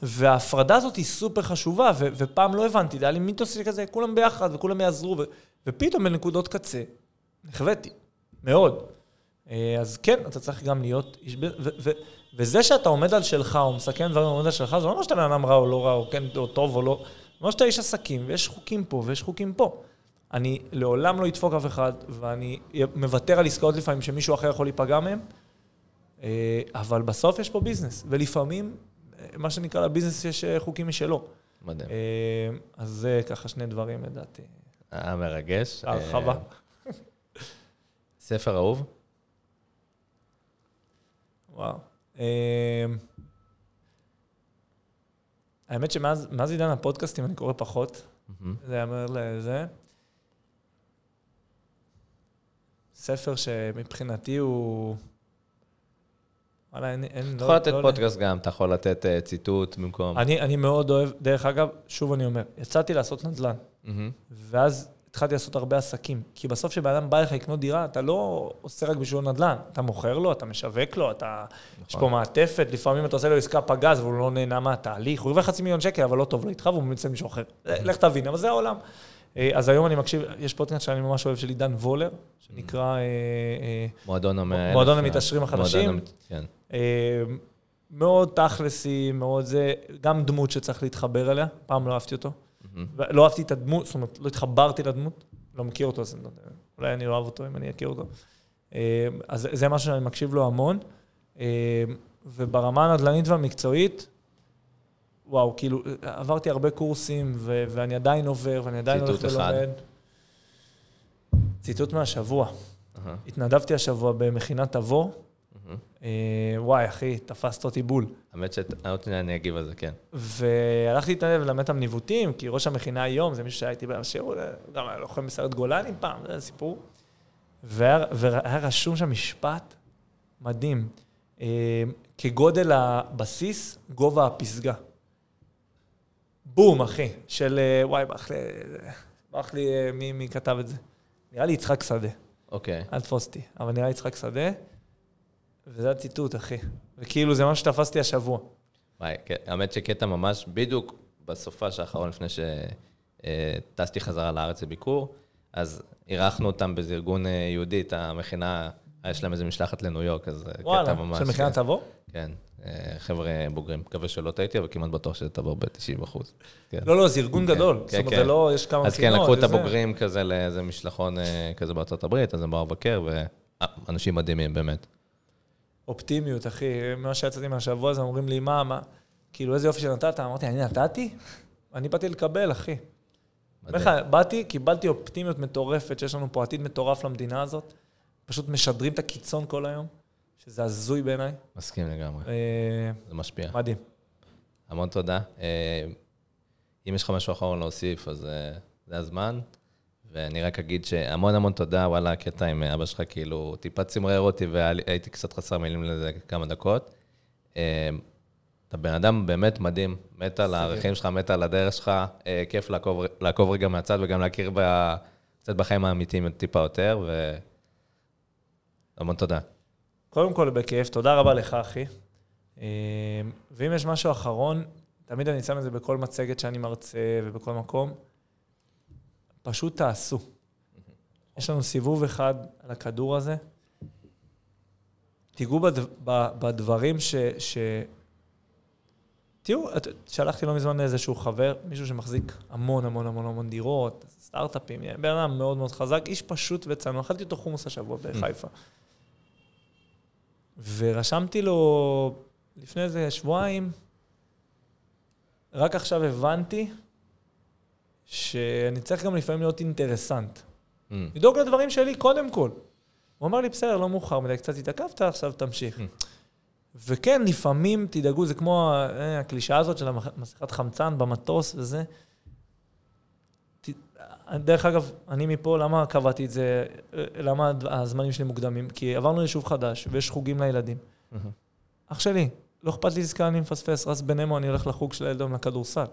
Speaker 2: וההפרדה הזאת היא סופר חשובה, ו, ופעם לא הבנתי, זה היה לי מיתוס כזה, כולם ביחד וכולם יעזרו, ו, ופתאום בנקודות קצה, נכוויתי, מאוד. אה, אז כן, אתה צריך גם להיות איש... ב- ו- ו- וזה שאתה עומד על שלך, או מסכם דברים ועומד על שלך, זה לא אומר שאתה בן אדם רע או לא רע, או כן, או טוב או לא. זה אומר שאתה איש עסקים, ויש חוקים פה ויש חוקים פה. אני לעולם לא אדפוק אף אחד, ואני מוותר על עסקאות לפעמים שמישהו אחר יכול להיפגע מהם, אה, אבל בסוף יש פה ביזנס, ולפעמים, מה שנקרא לביזנס יש אה, חוקים משלו.
Speaker 1: מדהים.
Speaker 2: אה, אז זה ככה שני דברים לדעתי.
Speaker 1: היה מרגש.
Speaker 2: הרחבה.
Speaker 1: אה, ספר אהוב?
Speaker 2: וואו. אמ, האמת שמאז מאז עידן הפודקאסטים אני קורא פחות. זה יאמר לזה. ספר שמבחינתי הוא... וואלה, אין... אין
Speaker 1: אתה
Speaker 2: לא-
Speaker 1: יכול לתת
Speaker 2: לא-
Speaker 1: פודקאסט גם, אתה יכול לתת אה, ציטוט במקום.
Speaker 2: אני, אני מאוד אוהב, דרך אגב, שוב אני אומר, יצאתי לעשות נדל"ן,
Speaker 1: מהמם.
Speaker 2: ואז התחלתי לעשות הרבה עסקים. כי בסוף כשבן אדם בא לך לקנות דירה, אתה לא עושה רק בשביל נדל"ן. אתה מוכר לו, אתה משווק לו, אתה... יש פה מעטפת, לפעמים אתה עושה לו עסקה פגז והוא לא נהנה מהתהליך. הוא הרוויח חצי מיליון שקל, אבל לא טוב לו איתך והוא ממליץ למישהו אחר. לך תבין, אבל זה העולם. אה, אז היום אני מקשיב, יש פודקאסט שאני ממש אוהב של עידן וולר, שנקרא אה,
Speaker 1: מועדון המאה
Speaker 2: מועדון
Speaker 1: אלף,
Speaker 2: המתעשרים
Speaker 1: אה,
Speaker 2: החדשים.
Speaker 1: מועדון כן.
Speaker 2: אה, מאוד תכלסי, מאוד זה, גם דמות שצריך להתחבר אליה, פעם לא אהבתי אותו. לא אהבתי את הדמות, זאת אומרת, לא התחברתי לדמות, לא מכיר אותו, אז לא אולי אני לא אוהב אותו אם אני אכיר אותו. אה, אז זה משהו שאני מקשיב לו המון. אה, וברמה הנדל"נית והמקצועית, וואו, כאילו, עברתי הרבה קורסים, ו- ואני עדיין עובר, ואני עדיין הולך
Speaker 1: ציטוט אחד.
Speaker 2: ולומד. ציטוט מהשבוע.
Speaker 1: אהה,
Speaker 2: התנדבתי השבוע במכינת תבור. אה, וואי, אחי, תפסת אותי בול.
Speaker 1: האמת שעוד שניה אני אגיב על זה, כן.
Speaker 2: והלכתי להתנדב ללמד אותם ניווטים, כי ראש המכינה היום זה מישהו שהיה איתי בשירות, גם היה לוחם בסיירת גולני פעם, זה סיפור. והיה, רשום שם משפט מדהים, אה, כגודל הבסיס, גובה הפסגה. בום, אחי, של, אה, וואי, ברח לי, ברח לי מי, מי כתב את זה. נראה לי יצחק שדה,
Speaker 1: אוקיי.
Speaker 2: אל תפוס אותי, אבל נראה לי יצחק שדה, וזה הציטוט, אחי. וכאילו, זה מה שתפסתי השבוע.
Speaker 1: וואי, כן, האמת שקטע ממש, בדיוק בסופש האחרון, לפני שטסתי חזרה לארץ לביקור, אז אירחנו אותם באיזה ארגון אה, יהודי, את המכינה, יש להם איזה משלחת לניו יורק, אז אה, קטע
Speaker 2: וואלה,
Speaker 1: ממש...
Speaker 2: של מכינת תבור?
Speaker 1: כן, אה, חבר'ה בוגרים. מקווה שלא טעיתי, אבל כמעט בטוח שזה תעבור ב-90 אחוז. כן.
Speaker 2: לא, לא, זה ארגון
Speaker 1: כן,
Speaker 2: גדול.
Speaker 1: כן,
Speaker 2: זאת אומרת,
Speaker 1: כן.
Speaker 2: זה לא, יש כמה
Speaker 1: אז כן,
Speaker 2: מכינות,
Speaker 1: לקחו את. הבוגרים כזה לאיזה משלחון אה, כזה בארצות הברית, אז הם באו לבקר, ואנשים מדהימים, באמת.
Speaker 2: אופטימיות, אחי. מה שיצאתי מהשבוע הזה, אומרים לי, מה, מה? כאילו, איזה יופי שנתת? אמרתי, אני נתתי? אני באתי לקבל, אחי. לך, באתי, קיבלתי אופטימיות מטורפת, שיש לנו פה עתיד מטורף למדינה הזאת. פשוט משדרים את הקיצון כל היום, שזה הזוי בעיניי.
Speaker 1: מסכים לגמרי,
Speaker 2: אה,
Speaker 1: זה משפיע.
Speaker 2: מדהים.
Speaker 1: המון תודה. אה, אם יש לך משהו אחרון להוסיף, אז אה, זה הזמן. ואני רק אגיד שהמון המון תודה, וואלה, הקטע עם אבא שלך כאילו טיפה צמרר אותי והייתי קצת חסר מילים לזה כמה דקות. אה, אתה בן אדם באמת מדהים, מת על הערכים שלך, מת על הדרך שלך, אה, כיף לעקוב, לעקוב רגע מהצד וגם להכיר ב, קצת בחיים האמיתיים טיפה יותר, והמון תודה.
Speaker 2: קודם כל, בכיף, תודה רבה לך, אחי. אה, ואם יש משהו אחרון, תמיד אני שם את זה בכל מצגת שאני מרצה ובכל מקום, פשוט תעשו. יש לנו סיבוב אחד על הכדור הזה. תיגעו בד... ב- בדברים ש... ש... תראו, שלחתי לא מזמן לאיזשהו חבר, מישהו שמחזיק המון המון המון המון דירות, סטארט-אפים, בן אדם מאוד מאוד חזק, איש פשוט וצנוע. אכלתי אותו חומוס השבוע בחיפה. ורשמתי לו לפני איזה שבועיים, רק עכשיו הבנתי שאני צריך גם לפעמים להיות אינטרסנט.
Speaker 1: Mm,
Speaker 2: לדאוג לדברים שלי קודם כל. הוא אמר לי, בסדר, לא מאוחר מדי, קצת התעכבת, עכשיו תמשיך.
Speaker 1: Hmm.
Speaker 2: וכן, לפעמים תדאגו, זה כמו אה, הקלישאה הזאת של המסכת חמצן במטוס וזה. ת- דרך אגב, אני מפה, למה קבעתי את זה? אה, למה הזמנים שלי מוקדמים? כי עברנו ליישוב חדש ויש חוגים לילדים.
Speaker 1: מהמם.
Speaker 2: אח שלי, לא אכפת לי עסקה, אני מפספס, רץ בנמו, אני הולך לחוג של הילד היום לכדורסל.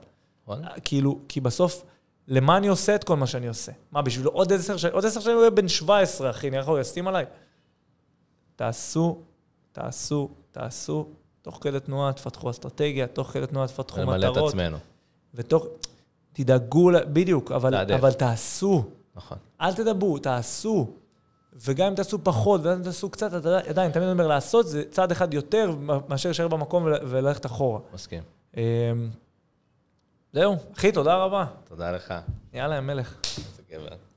Speaker 1: וואלה?
Speaker 2: כאילו, כי בסוף, למה אני עושה את כל מה שאני עושה? מה, בשביל עוד עשר שנים, עוד עשר שנים הוא יהיה בן 17, אחי, נראה לך הוא יסכים עליי? תעשו, תעשו, תעשו, תוך כדי תנועה תפתחו אסטרטגיה, תוך כדי תנועה תפתחו
Speaker 1: ולמלא את
Speaker 2: מטרות.
Speaker 1: עצמנו.
Speaker 2: ותוך... תדאגו, בדיוק, אבל. אבל תעשו.
Speaker 1: נכון.
Speaker 2: אל תדברו, תעשו. וגם אם תעשו פחות, וגם אם תעשו קצת, אתה עדיין, תמיד אומר, לעשות זה צעד אחד יותר מאשר להישאר במקום ול- וללכת אחורה.
Speaker 1: מסכים.
Speaker 2: זהו, אחי, תודה רבה.
Speaker 1: תודה לך.
Speaker 2: יאללה, יא מלך.
Speaker 1: איזה גבר.